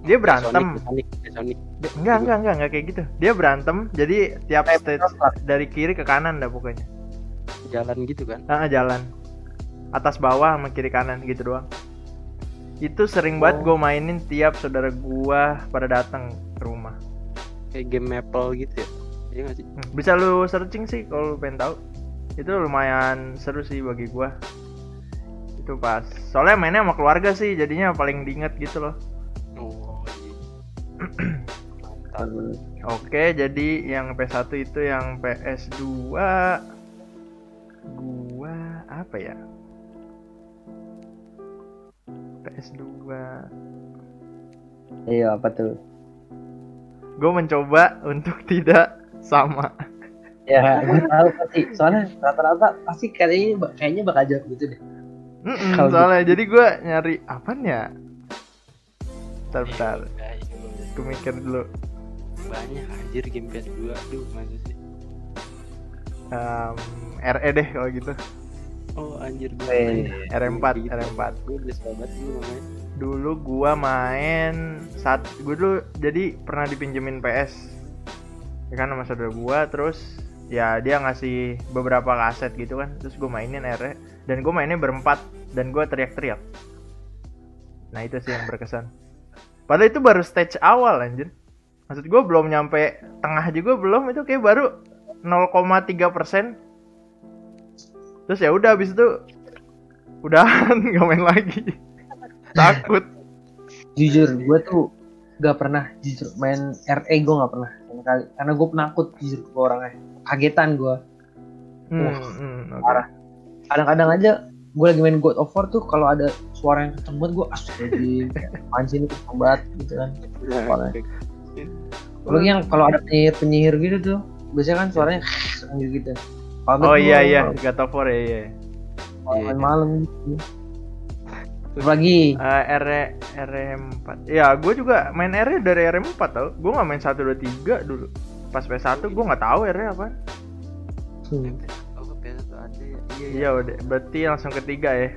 Dia berantem. Sonic, Sonic, Sonic. Dia- enggak, enggak, enggak, enggak kayak gitu. Dia berantem, jadi tiap Kayak stage dari kiri ke kanan dah pokoknya. Jalan gitu kan Ah, jalan. Atas bawah sama kiri kanan gitu doang. Itu sering banget gue mainin tiap saudara gua pada datang ke rumah. kayak game Maple gitu ya iya sih Hmm, Bisa lu searching sih kalau lu pengen tahu. Itu lumayan seru sih bagi gua. Itu pas. Soalnya mainnya sama keluarga sih, jadinya paling diinget gitu loh. oh iya Oke, jadi yang PS1 itu yang PS2 gua apa ya? PS2 Iya, apa tuh? gue mencoba untuk tidak sama. Ya, gue tahu pasti. Soalnya rata-rata pasti kayaknya kayaknya bakal jawab gitu deh. Mm-mm, Kalau soalnya jadi gue nyari apaan ya? Bentar bentar. Ya, iya, gue mikir dulu. Banyak anjir game PS2 aduh masa sih? Em, RE deh kalau gitu. Oh anjir gue Eh, RM4 RM4 gue udah sahabat dulu namanya dulu gua main saat gue dulu jadi pernah dipinjemin PS ya kan sama saudara gua terus ya dia ngasih beberapa kaset gitu kan. Terus gue mainin RE dan gue mainnya berempat dan gue teriak-teriak. Nah itu sih yang berkesan. Padahal itu baru stage awal anjir. Maksud gue belum nyampe tengah juga belum itu kayak baru 0,3 persen terus ya udah habis itu udah nggak main lagi. Takut. Jujur gue tuh gak pernah jujur main RE gue gak pernah. Sama kali karena gue penakut jujur ke orangnya. Kagetan gue Hmm, Wah, hmm, oke. parah. kadang-kadang aja gue lagi main God of War tuh kalau ada suara yang kenceng banget gue apaan sih ini kenceng banget gitu kan. Parah. apalagi yang kalau ada penyihir penyihir gitu tuh biasanya kan suaranya gitu Pamit oh iya iya. God of War ya iya. Main malam gitu. Lagi. Eh, R RM4 ya gue juga main R dari RM4 tau. Gue nggak main 1 2 3 dulu. Pas PS1 gue nggak tahu R apa Hmm. PS1 ada iya iya udah. Berarti langsung ketiga ya.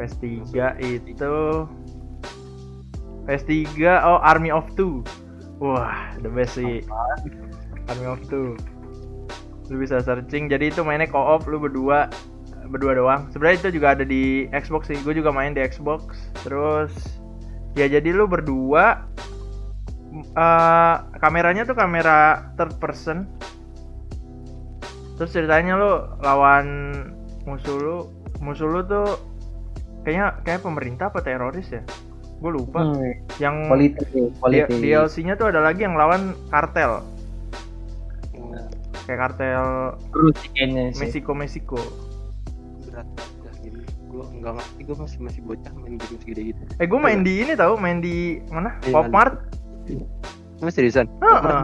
PS3 itu. PS3 oh Army of Two. Wah the best sih. Army of Two lu bisa searching. Jadi itu mainnya co-op lu berdua berdua doang. Sebenarnya itu juga ada di Xbox sih. Gue juga main di Xbox. Terus ya jadi lu berdua eh kameranya tuh kamera third person. Terus ceritanya lu lawan musuh lu. Musuh lu tuh kayaknya kayak pemerintah apa teroris ya? Gue lupa. Hmm, yang politik politik DLC-nya tuh ada lagi yang lawan kartel kayak kartel kayaknya sih. Meksiko Meksiko berat dah game gue nggak ngerti gue masih masih bocah main game segede gitu. Eh gue main di ini tau main di mana? Di Pop? Mart? Mas seriusan?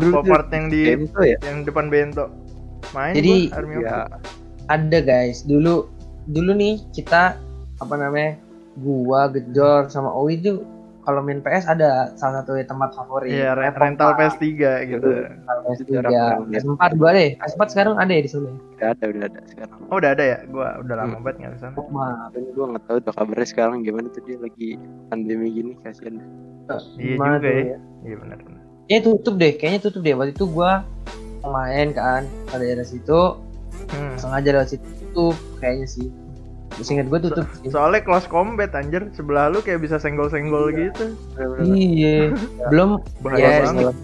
Dulu Pop tuh. Mart yang di game tuh ya? yang depan bento. Main Jadi, gua Army of ya. Ada guys. Dulu dulu nih kita apa namanya gua Gejor sama Owi tuh kalau main PS ada salah satu tempat favorit Iya, re- rental Pop Mart. PS3 gitu. Rental PS3 Itu orang-orang ya. PS4 gua deh PS4 sekarang ada ya di sana udah ada udah ada sekarang Oh, udah ada ya? Gua udah lama Hmm. banget nggak ke sana. Pop Mart dan gue nggak tahu tuh kabarnya sekarang gimana tuh dia lagi pandemi gini kasihan Iya Gimana juga tuh ya. Iya benar benar. Kayaknya tutup deh kayaknya tutup deh waktu itu gua main kan pada daerah situ Hmm. sengaja lewat situ tutup kayaknya sih Terus ingat gua tutup sih. Soalnya close combat anjir, sebelah lu kayak bisa senggol-senggol gitu. iya belum Bahaya ya banget.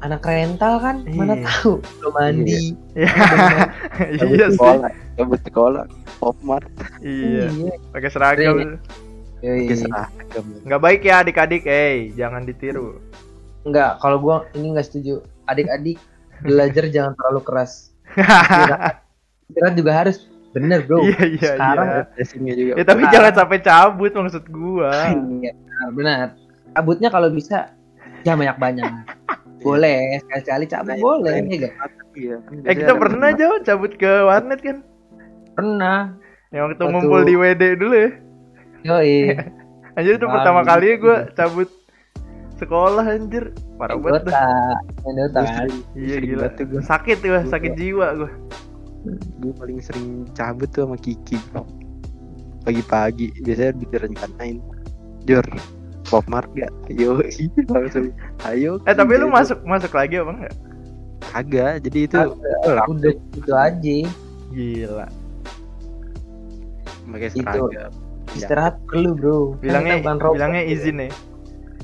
anak rental kan mana Iya. tahu belum mandi Iya. iya sih. sekolah cabut sekolah pop mart Iya. Pakai seragam. Pakai seragam Nggak baik ya adik-adik, eh jangan ditiru. Enggak, kalau gua ini nggak setuju. Adik-adik belajar jangan terlalu keras. Istirahat juga harus bener bro. Iya iya Sekarang iya. dressingnya juga Ya tapi jangan sampai cabut maksud gua. Iya, benar, benar. Cabutnya kalau bisa jangan banyak-banyak. Boleh, sekali-sekali cabut Nah, boleh, itu. ya iya kan Eh kita pernah jauh cabut ke warnet kan? Pernah. Yang waktu Waktu- ngumpul di WD dulu ya. Yoi. Anjir itu pertama kali gue cabut sekolah anjir. Parah banget. Iya gila. Sakit gue, sakit jiwa gue. Gue paling sering cabut tuh sama Kiki pagi-pagi biasanya direncanain Jor pop marga ayo langsung ayo Eh tapi lu Ki." masuk masuk lagi apa enggak? kagak jadi itu Udah itu aja. Gila. pakai Itu. seragam Istirahat perlu bro. Bilangnya Kan bilangnya izin ya.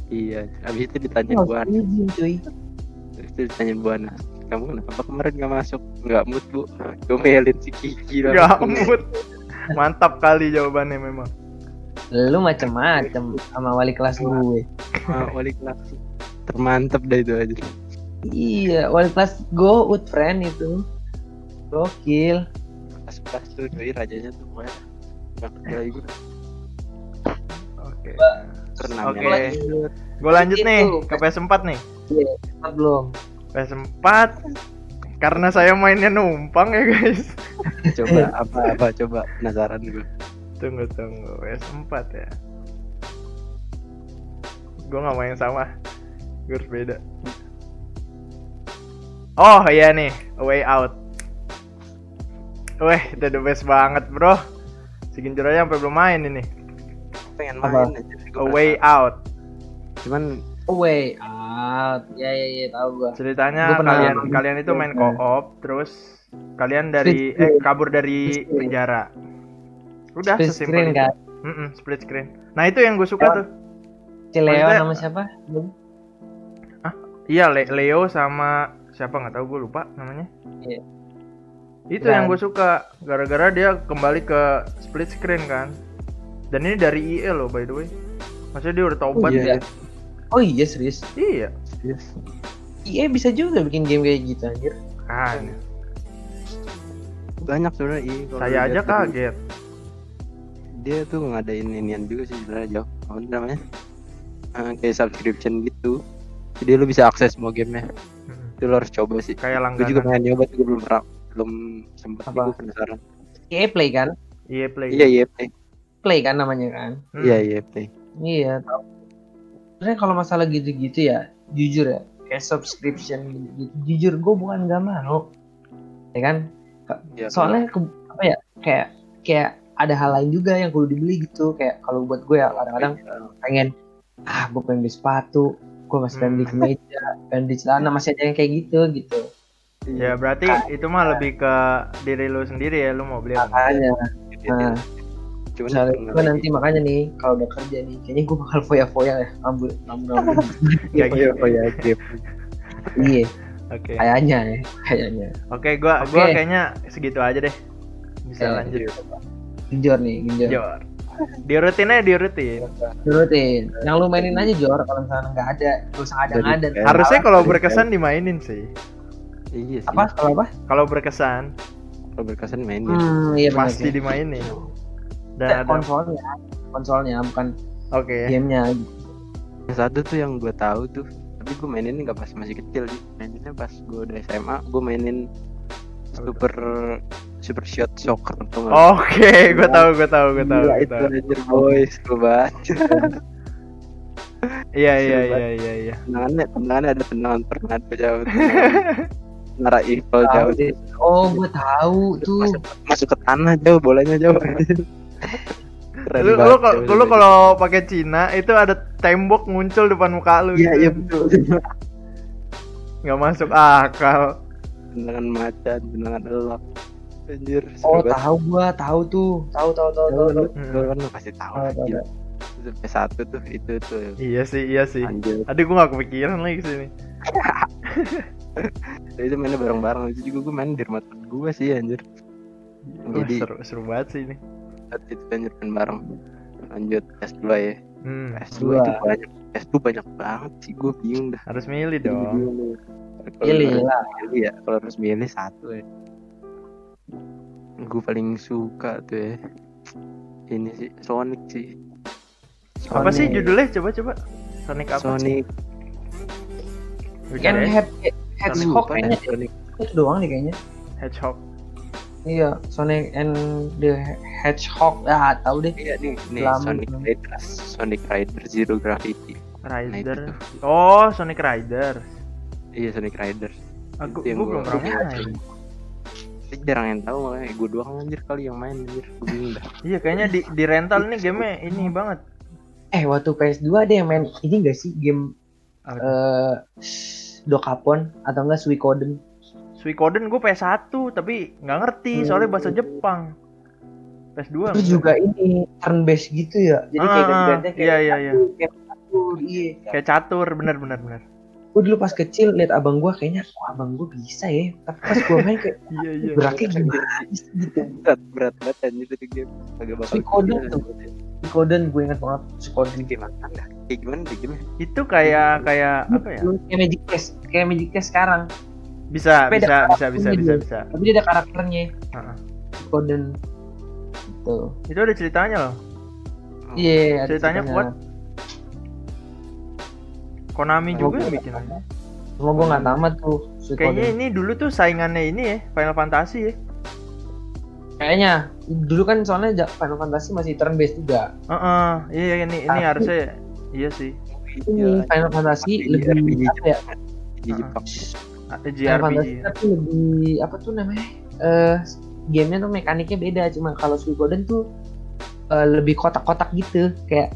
iya habis itu ditanya buana usah izin cuy. habis itu ditanya buana kamu kenapa kemarin nggak masuk nggak mood bu gue melin si Kiki Gak langsung. mood. Mantap kali jawabannya memang. Lu macem-macem sama wali kelas gue. Ah, wali kelas termantap dah itu aja Iya, wali kelas go with friend itu. Gokil. pas pas tuh doi rajanya tuh gue nggak kerja gue Oke. Oke. Gue lanjut nih ke PS4 nih. Iya, cepat belum? PS4 karena saya mainnya numpang ya guys. coba apa apa coba penasaran gue Tunggu tunggu PS4 ya. Gue nggak main sama. Gue harus beda. Oh iya nih, A Way Out. Weh, itu the best banget bro. Si Ginjur aja sampai belum main ini. pengen main aja sih, A Way Out. cuman Way out. Ya ya ya tahu gua. Ceritanya Gua pernah kalian nonton. kalian itu main Iya. co-op terus kalian dari eh kabur dari penjara. Udah Split sesimpel screen itu. kan. Mm-mm, split screen. Nah, itu yang gue suka Oh. tuh. Cileo Maksudnya- sama siapa? Iya, Le- Leo sama siapa nggak tahu gue lupa namanya. Iya. Itu Dan- yang gue suka gara-gara dia kembali ke split screen kan. Dan ini dari EA loh by the way. Maksudnya dia udah taubat. iya, iya. Oh iya serius. Iya. serius. Iya bisa juga bikin game kayak gitu anjir. Kan. banyak sebenarnya iya, kalau Saya aja kaget. dia tuh ngadain inian juga sih sebenarnya jauh apa namanya Eh, kayak subscription gitu jadi lu bisa akses semua gamenya Mm-mm. itu lo harus coba sih Kayak gue juga langganan. pengen nyoba tuh gue belum pernah belum nih gue penasaran EA Play kan? EA Play. iya iya play Play kan namanya kan? Hmm. iya iya play Iya tahu. Sebenarnya kalau masalah gitu-gitu ya, jujur ya, kayak subscription gitu, jujur gue bukan gak mau, ya kan? Iya, Soalnya ke- apa ya, kayak kayak ada hal lain juga yang perlu dibeli gitu, kayak kalau buat gue ya kadang-kadang pengen ah gue pengen beli sepatu, gue masih pengen beli Hmm. kemeja, pengen beli celana, masih ada yang kayak gitu gitu. Ya berarti itu mah lebih ke diri lu sendiri ya, lu mau beli apa? Makanya, Iya, nah, cuman misalnya gue lagi- nanti makanya nih kalau udah kerja nih, kayaknya gue bakal foya-foya ya, rambut, rambut, rambut. Kayak Iya, gitu. oh ya game iya, Oke. kayaknya ya, kayaknya. Oke, gua gua Oke. kayaknya segitu aja deh. Bisa Oke. lanjut. Genjor nih, genjor. Jor. Diurutin aja diurutin. Turutin. Yang lu mainin aja Jor kalau misalnya nggak ada, gak usah ada nggak ada. Harusnya kalau berkesan dimainin sih. iya sih apa? Kalau apa? Kalau berkesan kalau berkesan main Hmm, iya pasti dimainin. Dan konsolnya, konsolnya bukan Oke. gamenya. yang satu tuh yang gue tahu tuh tapi gue mainin nggak pas masih kecil sih maininnya pas gue udah SMA gue mainin super super shot soccer tuh? Oke, gua tahu, gua tahu, gua tahu, Gila, gua itu tahu. anjir boys gue banget Iya, iya, iya, iya, iya. tendangannya tendangannya ada tendangan pernah jauh Nara Evil Tahu jauh. Oh, gue tahu tuh. masuk, masuk ke tanah jauh bolanya jauh Keren Lu lu banget, jauh, lu jauh. kalau pakai Cina itu ada tembok muncul depan muka lu. iya gitu. iya betul Nggak masuk akal. tendangan macan tendangan elok anjir Oh, tahu gua, tahu tuh. Tahu tahu tahu tahu. Hmm. Gue kan lu pasti tahu gila. Sampai satu tuh itu tuh Iya sih, iya sih. anjir Aduh, gua nggak kepikiran lagi sini. itu mainnya bareng-bareng itu juga gue main di rumah temen gue sih anjir Wah, Jadi- seru, seru banget sih ini. Saat itu anjir main bareng lanjut S2 ya Hmm, S2 Dua. itu banyak S2 banyak banget sih gue bingung dah harus milih dong. harus lah. milih ya kalau harus milih satu ya gue paling suka tuh ya ini sih Sonic sih Apa sih Sonic. judulnya? Coba coba. Sonic apa? Sonic Kan Bukan ya? head Lupa dah, kayaknya Sonic itu doang nih kayaknya. Hedgehog. Iya, Sonic and the Hedgehog. Ah, tahu deh. Iya nih, nih Lama. Sonic Riders, Sonic Rider Zero Gravity. Rider. itu Oh, Sonic Rider. Iya Sonic Riders. Aku gua belum pernah main. Tapi jarang yang tahu makanya gue doang anjir kali yang main anjir. Gue bingung dah. Iya, kayaknya di di rental nih game ini banget. Eh, waktu PS2 ada yang main ini gak sih game eh Dokapon atau enggak Suikoden? Suikoden gue PS1 tapi nggak ngerti soalnya bahasa Jepang. PS2 Terus enggak. juga ini turn based gitu ya. Jadi kayak Ah, ganti-gantian kayak iya, iya, iya. kayak catur, iya. kayak catur bener bener bener. Gue dulu pas kecil liat abang gua kayaknya, wah abang gua bisa ya. Tapi pas gua main kayak Iya iya. geraknya gimana sih gitu. Berat berat banget anjir itu game. Agak bakal Suikoden tuh. Suikoden gue ingat banget Suikoden. Gimana dah? Kayak gimana deh game Itu kayak kayak apa ya? Kayak Magic Case, kayak Magic Case sekarang. Bisa Beda bisa bisa bisa bisa dia. bisa. Tapi dia ada karakternya. Heeh. Suikoden. Gitu. Itu ada ceritanya loh. Iya, ada Ceritanya kuat. Konami Oh, juga yang bikin. Cuma gue nggak tamat tuh. Kayaknya ini dulu tuh saingannya ini ya Final Fantasy ya. Kayaknya dulu kan soalnya Final Fantasy masih turn based juga. Heeh, iya ini ini Tapi- harusnya iya sih. Ini Final Fantasy Tapi lebih RPG ya? di Jepang. Final Fantasy JRPG. tapi lebih apa tuh namanya? Eh gamenya tuh mekaniknya beda. Cuma kalau Suikoden tuh eh, lebih kotak-kotak gitu, kayak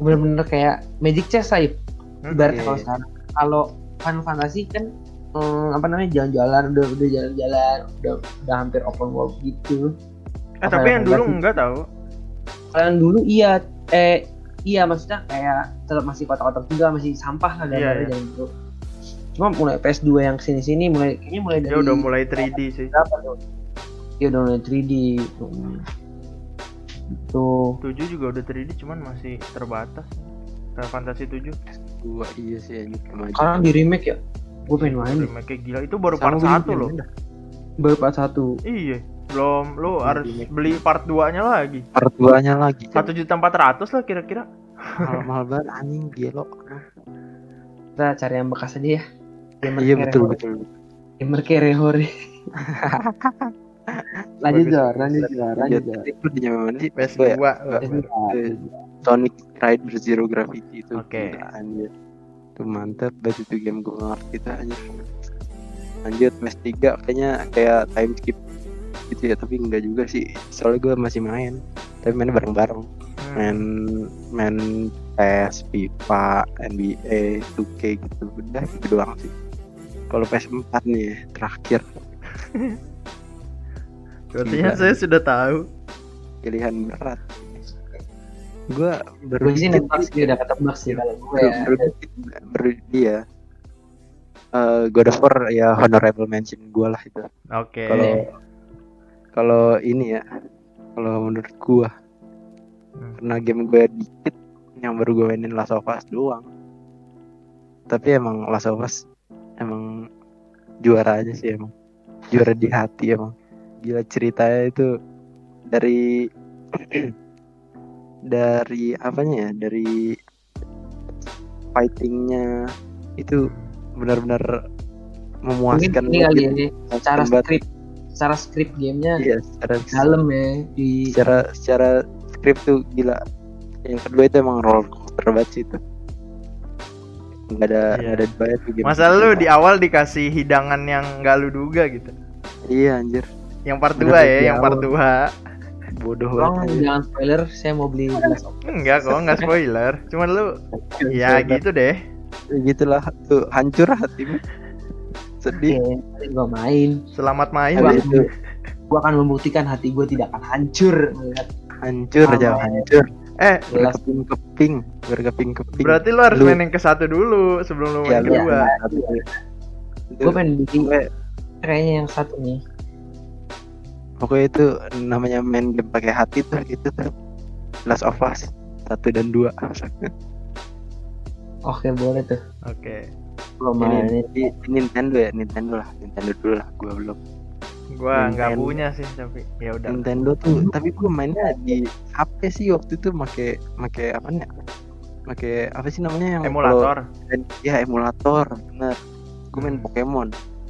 bener-bener kayak Magic Chess lah Hmm, ibaratnya iya, kalau sekarang. Kalau Final Fantasy kan eh, apa namanya jalan-jalan udah udah jalan-jalan udah udah hampir open world gitu. Eh tapi yang dulu enggak tahu. Kalau yang dulu iya eh iya maksudnya kayak tetap masih kotak-kotak juga masih sampah lah Iya, gambarnya iya. Cuma mulai PS2 yang sini-sini mulai kayaknya mulai dari Dia udah mulai 3D sih. Iya udah mulai 3D tuh. Tuh. 7 juga udah 3D cuman masih terbatas. Final Fantasy 7 Dua iya sih anjir. Sekarang di remake ya. Gue pengen main remake kayak gila itu baru Sama part gua juga 1 loh. dah. Baru part 1. Iya, belum lo harus remake. beli part 2-nya lagi. Part 2-nya lagi. Satu juta empat ratus lah kira-kira. mahal-mahal banget anjing gelo. Kita cari yang bekas aja ya. Gamer Iya betul betul. Gamer kere hore. lanjut. Jor, lanjut Jor, lanjut Jor. Itu di zaman mana sih? PS2. Gua ya? PS2. Sonic Rider Zero Gravity itu. Oke. Anjir. Itu mantep banget itu game gue ngerti itu anjir. Lanjut PS3 kayaknya kayak time skip gitu ya tapi enggak juga sih soalnya gue masih main tapi mainnya bareng-bareng Hmm. main main PS, FIFA, NBA, 2K gitu udah gitu doang sih kalau PS4 nih terakhir Artinya saya sudah tahu. pilihan berat gue baru sih nembak sih udah ketebak sih kalau gue ya. baru dikit baru dia Eh, God of War ya honorable mention gue lah itu Oke. kalau kalau ini ya kalau menurut gue Hmm. karena game gue dikit yang baru gue mainin Last of Us doang tapi emang Last of Us emang juara aja sih emang. Juara di hati emang. Gila ceritanya itu dari dari apanya ya? Dari fightingnya itu benar-benar Mungkin memuaskan ini kali ya, secara skrip secara skrip gamenya iya secara dalam ya di secara secara skrip tuh gila. Yang kedua itu emang roller coaster banget sih itu nggak ada Iya. nggak ada banyak tuh game Masa lu di awal dikasih hidangan yang nggak lu duga gitu. iya anjir Yang part 2 Bener, ya, di yang part awal. 2. bodoh banget anjir. jangan spoiler, saya mau beli gelas Enggak kok, enggak spoiler. Cuman lu ya gitu deh. gitulah tuh hancur hatimu sedih Oke, gue main. Selamat main. Habis itu Gue akan membuktikan hati gue tidak akan hancur melihat hancur aja hancur Eh, gelas. berkeping keping berkeping keping berarti lu harus Lu- main yang ke satu dulu sebelum lu ya main lu kedua. Itu Gue beli gue kayaknya yang satu nih. pokoknya itu namanya main game pakai hati tuh itu tuh Last of Us satu dan dua Oke boleh tuh. Oke. Gue main. ini di, di Nintendo ya Nintendo lah Nintendo dulu lah gua belum Gua nggak punya sih tapi ya udah. Nintendo tuh tapi gua mainnya di HP sih waktu itu make make apa ya make apa sih namanya yang Emulator. kalau- ya emulator bener gue main Hmm. Pokemon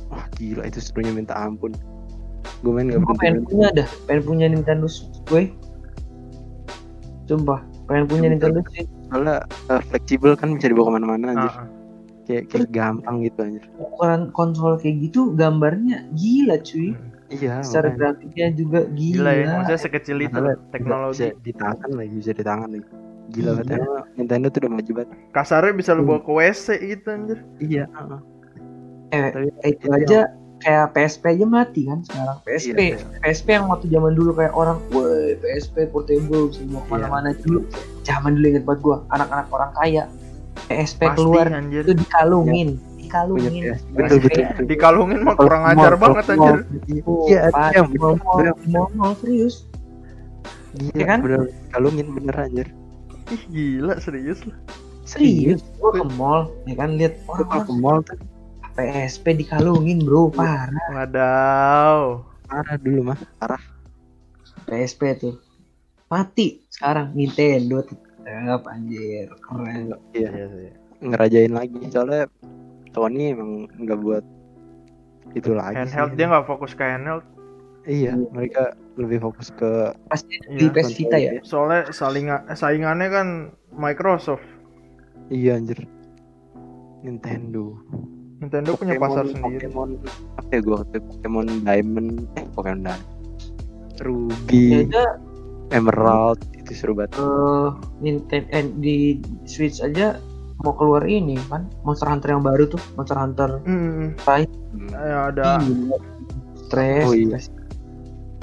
wah gila itu serunya minta ampun gue main nggak pengen punya dah, pengen punya Nintendo gue. Sumpah, pengen punya Coba. Nintendo Switch. soalnya eh, fleksibel kan bisa dibawa ke mana-mana anjir Ah, ah. kayak kayak gampang gitu anjir Ukuran konsol kayak gitu gambarnya gila cuy. Iya Secara makanya. grafiknya juga gila. gila ya maksudnya sekecil itu Masalah teknologi bisa di tangan lagi bisa di tangan lagi gila Iya. banget emang Nintendo tuh udah maju banget kasarnya bisa lu bawa ke WC gitu anjir iya Eh, Tapi eh, itu itu aja kayak PSP aja mati kan sekarang. PSP, Iya, PSP yang waktu zaman dulu kayak orang, woi PSP portable bisa Iya. ke mana-mana dulu. Zaman dulu inget banget gua, anak-anak orang kaya PSP pasti keluar anjir itu dikalungin, punya dikalungin. Betul PSP. betul, betul. dikalungin mah kurang ajar banget anjir. iya iya bener di mall, serius. Iya Ya kan? bener. Kalungin bener anjir. Ih gila serius lah. Serius, gua ke mall, ya kan lihat orang ke mall tuh. PSP dikalungin bro, parah. Wadaw. Parah dulu mah parah. PSP tuh. Mati sekarang Nintendo. Tetap anjir, keren. iya iya sih ngerajain lagi soalnya Sony emang nggak buat itu lagi handheld sih. dia nggak fokus ke handheld? Iya mereka lebih fokus ke Pasti di Iya, PS Vita ya. soalnya saling saingannya kan Microsoft. Iya anjir. Nintendo. Nintendo punya pasar sendiri. Pokemon apa ya itu? Pokemon Diamond eh Pokemon Diamond. Ya Ruby aja Emerald itu seru banget. Eh, Nintendo eh, di Switch aja mau keluar ini kan Monster Hunter yang baru tuh Monster Hunter hmm, Rise ya ada Gila. Stress, Oh, iya.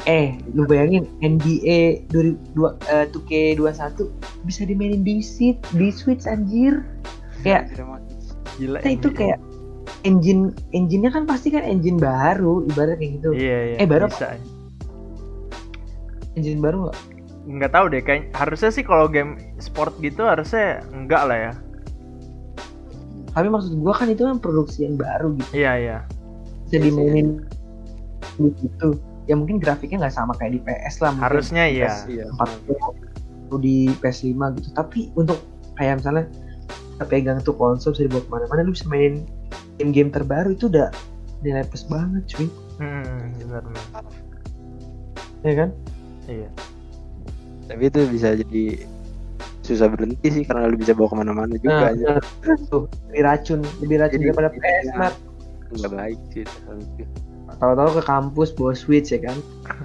Eh, lu bayangin NBA 2002 eh, 2K21 bisa dimainin di Switch, di Switch anjir. Kayak gila kita itu kayak engine engine-nya kan pasti kan engine baru ibaratnya kayak gitu. iya iya Eh, baru bisa Engine baru nggak? nggak tahu deh kayak harusnya sih kalau game sport gitu harusnya enggak lah ya Tapi maksud gua kan itu kan produksi yang baru gitu. iya iya Bisa dimainin di situ. Ya mungkin grafiknya nggak sama kayak di PS lah. mungkin. harusnya iya iya 40 di PS5 gitu tapi untuk kayak misalnya kita pegang tuh konsol bisa dibawa ke mana-mana lu bisa mainin game-game terbaru itu udah nilai plus banget cuy hmm, benar benar ya kan iya tapi itu bisa jadi susah berhenti sih karena lu bisa bawa ke mana-mana juga nah, aja nah, tuh lebih racun lebih racun Jadi, daripada. PS Mat. nggak baik sih tahu-tahu ke kampus bawa switch ya kan?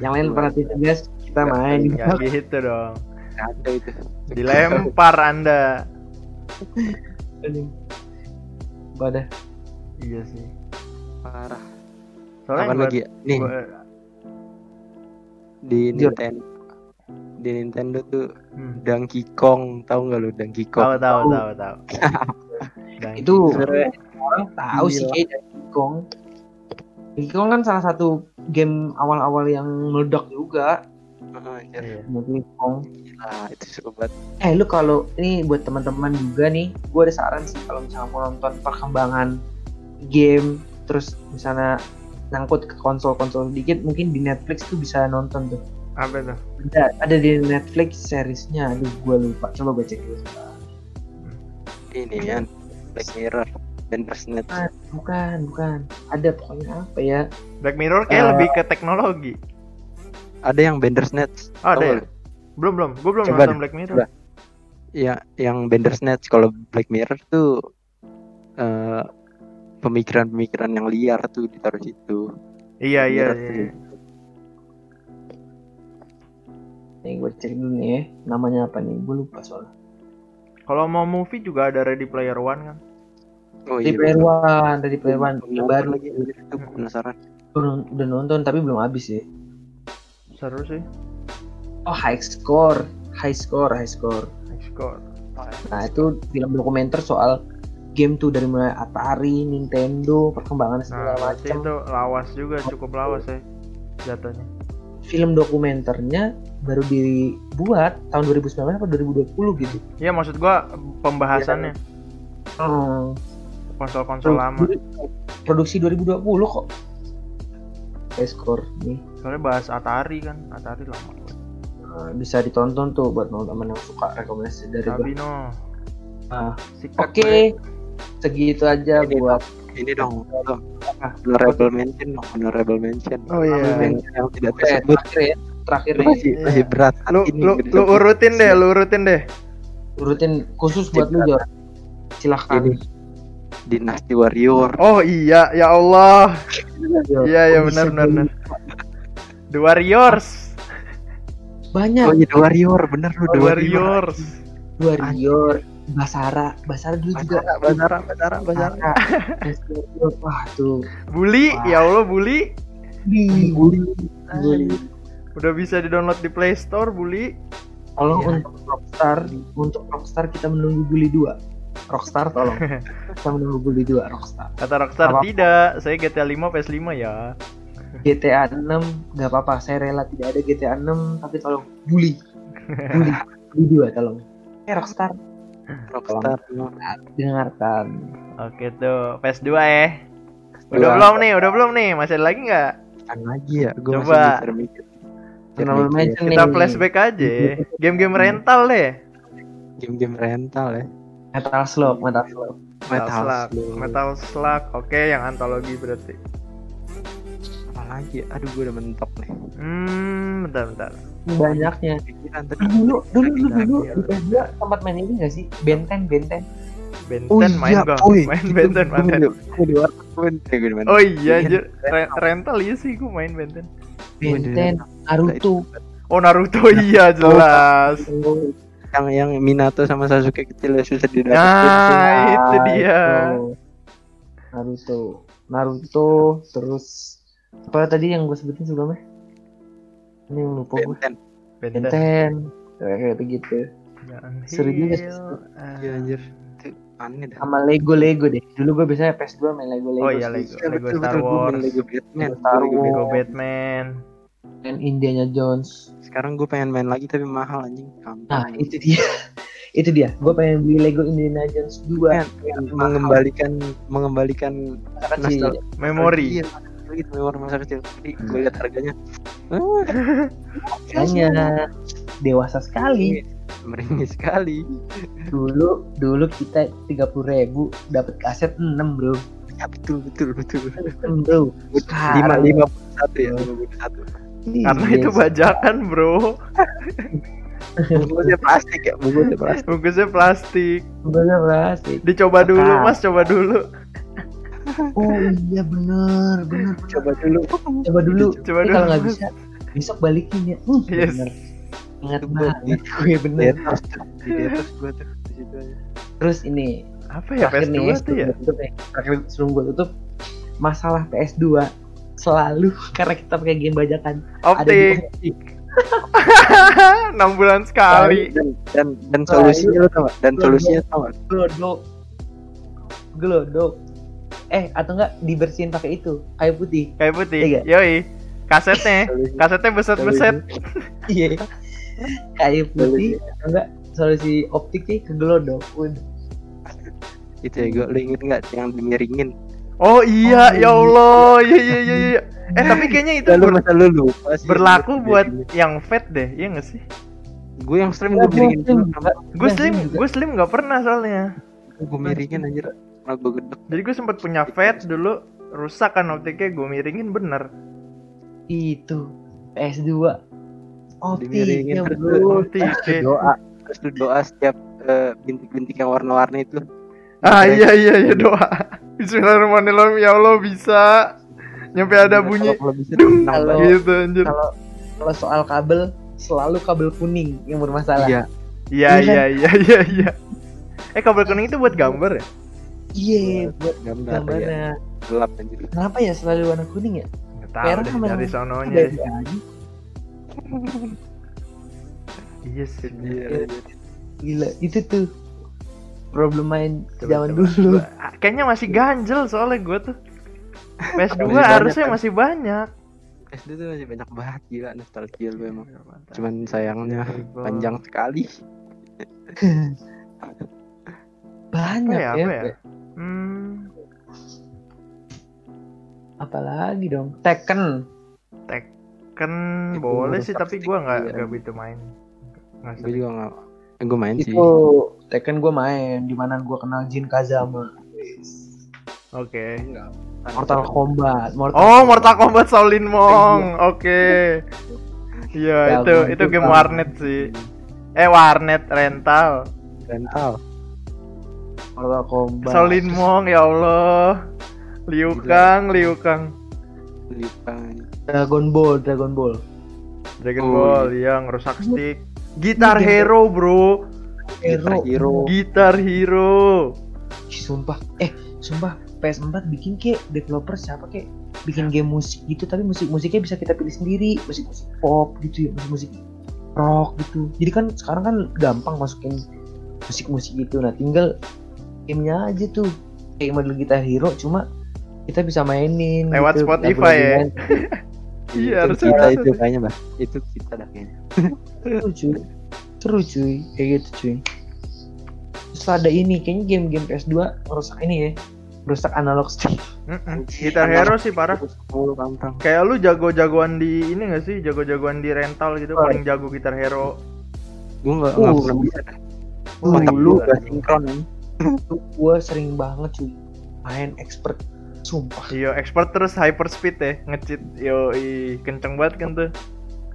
Yang lain pada tugas kita main. nggak gitu dong. Ada itu. Dilempar anda. Pada iya sih. Parah. Soalnya apa yang lagi ya? nih. gua- di. Nintendo di Nintendo tuh hmm, Donkey Kong tahu nggak lu Donkey tahu Kong tahu tahu. tahu. Dan itu orang tahu sih kayak Donkey Kong. Donkey Kong kan salah satu game awal-awal yang meledak juga. Anjir. iya. Donkey Kong. Gila, itu seru banget. Eh lu kalau ini buat teman-teman juga nih, gue ada saran sih kalau misalnya mau nonton perkembangan game, terus misalnya nyangkut ke konsol-konsol sedikit, mungkin di Netflix tuh bisa nonton tuh. apa tuh Ada, ada di Netflix seriesnya, aduh gue lupa, coba gue cek dulu. ini ya Black Mirror Bandersnatch Ah, bukan, bukan, ada pokoknya apa ya? Black Mirror kayak Eh, lebih ke teknologi. Ada yang Bandersnatch oh, ada ya? belum belum. Gue belum Coba nonton Black Mirror. coba. ya yang Bandersnatch kalau Black Mirror tuh eh, pemikiran-pemikiran yang liar tuh ditaruh situ. Iya iya, Mirror iya. tuh. Nih gue cek dulu nih ya, namanya apa nih? Gue lupa soalnya. kalau mau movie juga ada Ready Player One kan oh Ready Player One, Ready Player One, yang baru. lagi itu penasaran Udah, udah nonton tapi belum habis ya. seru sih Oh, High Score, High Score, High Score. Score Nah itu film dokumenter soal game tuh dari mulai Atari, Nintendo, perkembangan segala nah macam. itu lawas juga cukup lawas ya jatuhnya Film dokumenternya baru dibuat tahun 2019 atau 2020 gitu. iya maksud gua pembahasannya. Hmm, konsol-konsol lama. Produksi 2020 kok. Score nih. Soalnya bahas Atari kan Atari lama. Nah, bisa ditonton tuh buat teman-teman yang suka rekomendasi dari. Sabino. Ah, sikat Oke, segitu aja Ini buat ini dong. Apa? honorable mention dong honorable mention Oh iya. yang, yang tidak tersebut terakhir ya. Terakhir nih. masih Iya. masih berat Lu Ini lu gitu. lu urutin deh, lu urutin deh. Urutin khusus buat lu Jor. Silahkan. Ini. dinasti warrior Oh iya, ya Allah. Iya, iya Kok benar benar. The Warriors. Banyak. oh iya The warrior bener lu The The warrior Warriors. Warrior, Basara, Basara dulu juga. Basara Basara Basara Basara. Wah tuh. Bully, Wah. ya Allah bully. Bully, bully, bully. Udah bisa di-download di Play Store, bully. Tolong Iya. untuk Rockstar, untuk Rockstar kita menunggu Bully 2. Rockstar tolong. kita menunggu Bully 2 Rockstar. Kata Rockstar Apa-apa. tidak, saya GTA 5 PS5 ya. GTA 6 nggak apa-apa, saya rela tidak ada GTA 6 tapi tolong Bully. Bully. Bully 2 tolong. Eh Rockstar Rockstar dengarkan. Oke tuh, PS2 eh. Udah Dua. belum nih, udah belum nih. Masih ada lagi nggak? kan lagi ya gue Coba. masih mikir mikir Honorable mention Kita nih. flashback aja. Game-game rental deh. game-game rental ya Metal Slug, Metal Slug. Metal Slug. Slug. Metal Slug. Oke, yang antologi berarti. Lagi aduh gue udah mentok nih Hmm, bentar bentar. Banyaknya. pikiran tadi Dulu, dulu, dulu, dulu gila. di PS2 sempat main ini nggak sih? Benten, Benten. Benten main gak? Main Benten, Benten. gue di warteg gue di- gue di mana Oh iya, anjir. Re- rental iya sih gue main Benten. Benten, Naruto. Oh Naruto iya jelas. yang yang Minato sama Sasuke kecil susah didapetin Nah, itu dia. Naruto. Naruto, terus apa tadi yang gue sebutin sebelumnya? Ini yang lupa gue. Benten Benten. Kayak begitu. Seru juga iya anjir Sama Lego Lego deh. Dulu gue biasanya PS2 main Lego Lego. Oh iya. Lego, Iya, Lego betul, Star Wars, Lego Batman Star Lego Wars. Lego Batman. Dan Indiana Jones. sekarang gue pengen main lagi tapi mahal anjing. Nah itu dia. itu dia. Gue pengen beli Lego Indiana Jones 2 Kan, mengembalikan mengembalikan nostalgia. Memori. Iya, gitu memori masa kecil. Jadi gue lihat harganya. Makanya dewasa sekali. meringis sekali. Dulu dulu kita 30 ribu dapat kaset 6 bro. Ya betul betul betul. 6 bro. Lima lima puluh satu ya lima puluh satu. Karena Iya, itu bajakan bro. Bungkusnya plastik ya bungkusnya plastik. Bungkusnya plastik. bener plastik. Dicoba dulu mas, coba dulu. Oh iya bener bener. Coba dulu. Coba dulu. Coba dulu. kalau nggak bisa besok balikin ya. Hmm, Yes. bener. Ingat banget gue Di bener. atas tuh, di atas gua tuh di situ aja. Terus ini Apa ya terakhir nih PS2 tuh ya? tutup nih. Terakhir sebelum gue tutup masalah PS2 selalu karena kita pakai game bajakan ada di Optik. optik. 6 bulan sekali. Dan dan dan solusinya lo tau? Dan solusinya tau glodok glodok eh atau enggak dibersihin pakai itu kayu putih Kayak putih. Iya. Yoi. Kasetnya. Kasetnya beset-beset. iya kayu putih atau enggak solusi optik sih ke glodok Udah. Itu ya gue lo inget nggak yang dimiringin? Oh iya, Oh, ya Allah. Iya iya iya iya. Eh tapi kayaknya itu Lalu ber- masa lu lupa sih? berlaku Dimiringin. buat yang fat deh, iya gak sih? gue yang stream Ya, gue miringin. Gue Ya, slim, gue slim nggak pernah soalnya. Gue miringin anjir. Malah gue gedek. Jadi gue sempat punya fat dulu, rusak kan optiknya, gue miringin bener. itu PS2 optik Dimiringin ya terus bro doa. Terus lu doa setiap eh, bintik-bintik yang warna-warni itu. Ah iya iya iya doa. Bismillahirrahmanirrahim ya Allah bisa. Nyampe ada bunyi Kalau bisa gitu anjir. kalau kalau soal kabel selalu kabel kuning yang bermasalah Iya. Iya Iya iya iya iya iya. Eh kabel kuning itu buat gambar ya? Iya buat Gambar ya. gambarnya Gelap anjir. kenapa ya selalu warna kuning ya tahu Merah deh sama dari sononya. Iya sih. Iya, gila itu tuh problem main Coba, zaman coba. dulu Gua- Kayaknya masih ganjel soalnya gue tuh. PS2 Masih banyak, harusnya kan? masih banyak. SD tuh masih banyak banget gila nostalgia lu emang. Mantap. Cuman sayangnya Gua- panjang sekali. banyak Apa ya, ya, apa ya? Hmm, apalagi dong Tekken kan Itu boleh sih tapi gue nggak nggak begitu main. Gue juga nggak. Eh, gue main sih. itu Tekken gue main di mana gue kenal Jin Kazama Oke. Mortal Kombat. Mortal Oh, Mortal Kombat Shaolin Mong. Oke. Iya, Ya, itu itu game warnet sih. Eh, warnet rental. rental Mortal Kombat. Shaolin Mong ya Allah. Liu Gila. Kang, Liu Kang. lipan Dragon Ball, Dragon Ball. Dragon Oh, Ball yang rusak stick. Gitar Hero, Bro. Hero. Hero Gitar Hero. Sumpah. Eh, sumpah PS4 bikin kek developer siapa kek bikin game musik gitu tapi musik musiknya bisa kita pilih sendiri musik musik pop gitu ya musik musik rock gitu jadi kan sekarang kan gampang masukin musik musik gitu nah tinggal gamenya aja tuh kayak model Guitar Hero cuma kita bisa mainin Lewat gitu, Spotify ya? Iya, itu harusnya kita itu kayaknya bah itu kita dah kayaknya seru cuy seru cuy kayak gitu cuy terus ada ini kayaknya game-game PS2 merusak ini ya merusak analog stick Mm-mm. Gitar Hero sih parah. Kayak lu jago-jagoan di ini gak sih? Jago-jagoan di rental gitu Oh. paling jago Gitar Hero. gue nggak Uh. nggak pernah bisa Uh, otak lu gak sinkron gue sering banget cuy main expert sumpah Iya, expert terus hyper speed ya, nge-cheat. Yo, kenceng banget kan tuh.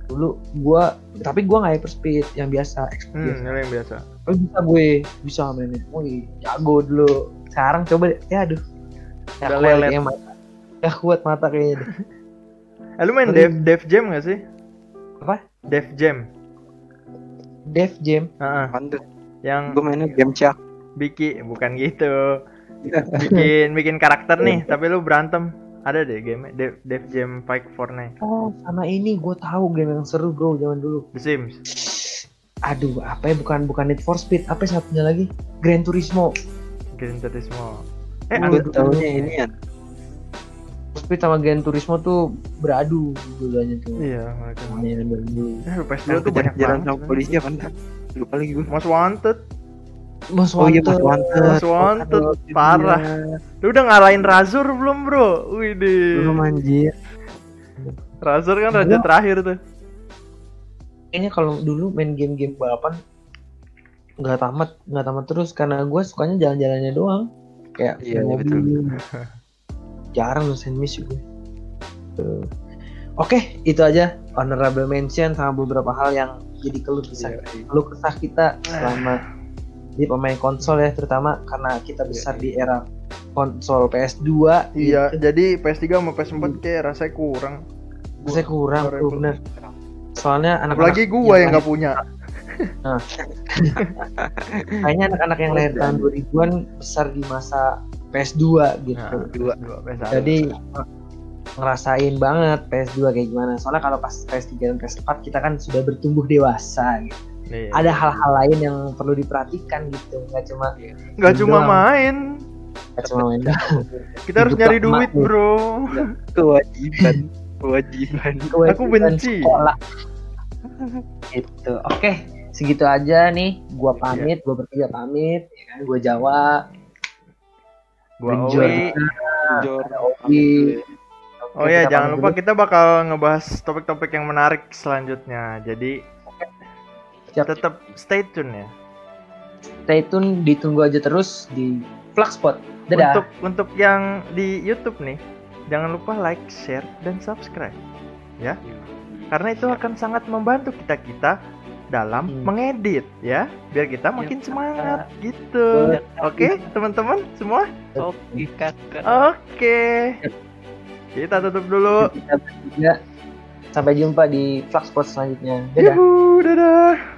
dulu gue tapi gue nggak hyper speed yang biasa expert Hmm, biasa. yang biasa. Oh, bisa gue bisa mainnya wih jago dulu sekarang coba deh ya aduh ya Udah kuat lelet. kayaknya mata ya kuat mata kayaknya deh. Eh, lu main Dev Dev Jam gak sih? Apa? Dev Jam. Dev Jam Heeh. Apaan tuh Yang gue mainnya game cak bikin bukan gitu. Bikin bikin karakter nih, tapi lu berantem. Ada deh game Dev, Dev Jam Fight Fortnite. oh sama ini gue tahu game yang seru bro zaman dulu The Sims. aduh apa ya bukan bukan Need for Speed apa satunya lagi Gran Turismo Gran Turismo. Eh, gue ada taunya ini ya Speed sama Gran Turismo tuh beradu dulunya tuh Iya, mereka. Mainan dulu. Eh, PS2 yang tuh banyak banget. sama polisi apa enggak lupa lagi gue Most Wanted, Mas oh iya mas Wanted. wanted Most Wanted, Aduh, parah. iya. Lu udah ngalahin Razor belum, Bro? Widih. belum anjir Razor kan raja terakhir tuh. kayaknya kalau dulu main game-game balapan nggak tamat nggak tamat terus karena gue sukanya jalan-jalannya doang kayak Iya, iya, betul. jarang loh sandwich gue Tuh. oke itu aja honorable mention sama beberapa hal yang jadi keluh kesah Iya, keluh kesah kita selama di pemain konsol ya terutama karena kita besar di era konsol PS2 Iya, gitu. jadi PS3 sama PS4 kayak rasanya kurang. saya kurang tuh bener soalnya anak-anak Apalagi gua yang nggak punya. kayaknya anak-anak yang lahir tahun 2000-an besar di masa PS2 gitu. Nah, Dua. dua PS1. Jadi ngerasain banget PS2 kayak gimana. Soalnya kalau pas PS3 dan PS4 kita kan sudah bertumbuh dewasa gitu. Iya. Ada hal-hal lain yang perlu diperhatikan gitu. Nggak cuma nggak cuma doang. main. nggak cuma main. Kita harus nyari duit, makmur. Bro. kewajiban kewajiban Kewajiban benci. sekolah. Gitu. Oke, segitu aja nih. Gua Iya. pamit, gua bertiga pamit, ya kan? Gua Jawa, Gua Enjoy. Owi. Oh ya, kita jangan lupa dulu. kita bakal ngebahas topik-topik yang menarik selanjutnya. Jadi Siap. tetap stay tune ya. Stay tune, ditunggu aja terus di Flagspot. Dadah. Untuk untuk yang di YouTube nih, jangan lupa like, share, dan subscribe. Ya, karena itu akan sangat membantu kita kita dalam Hmm. mengedit ya, biar kita makin semangat gitu. Oke, teman-teman semua. oke Oke. Kita tutup dulu. Sampai jumpa di Flagspot selanjutnya. Dadah. Yuhu, dadah.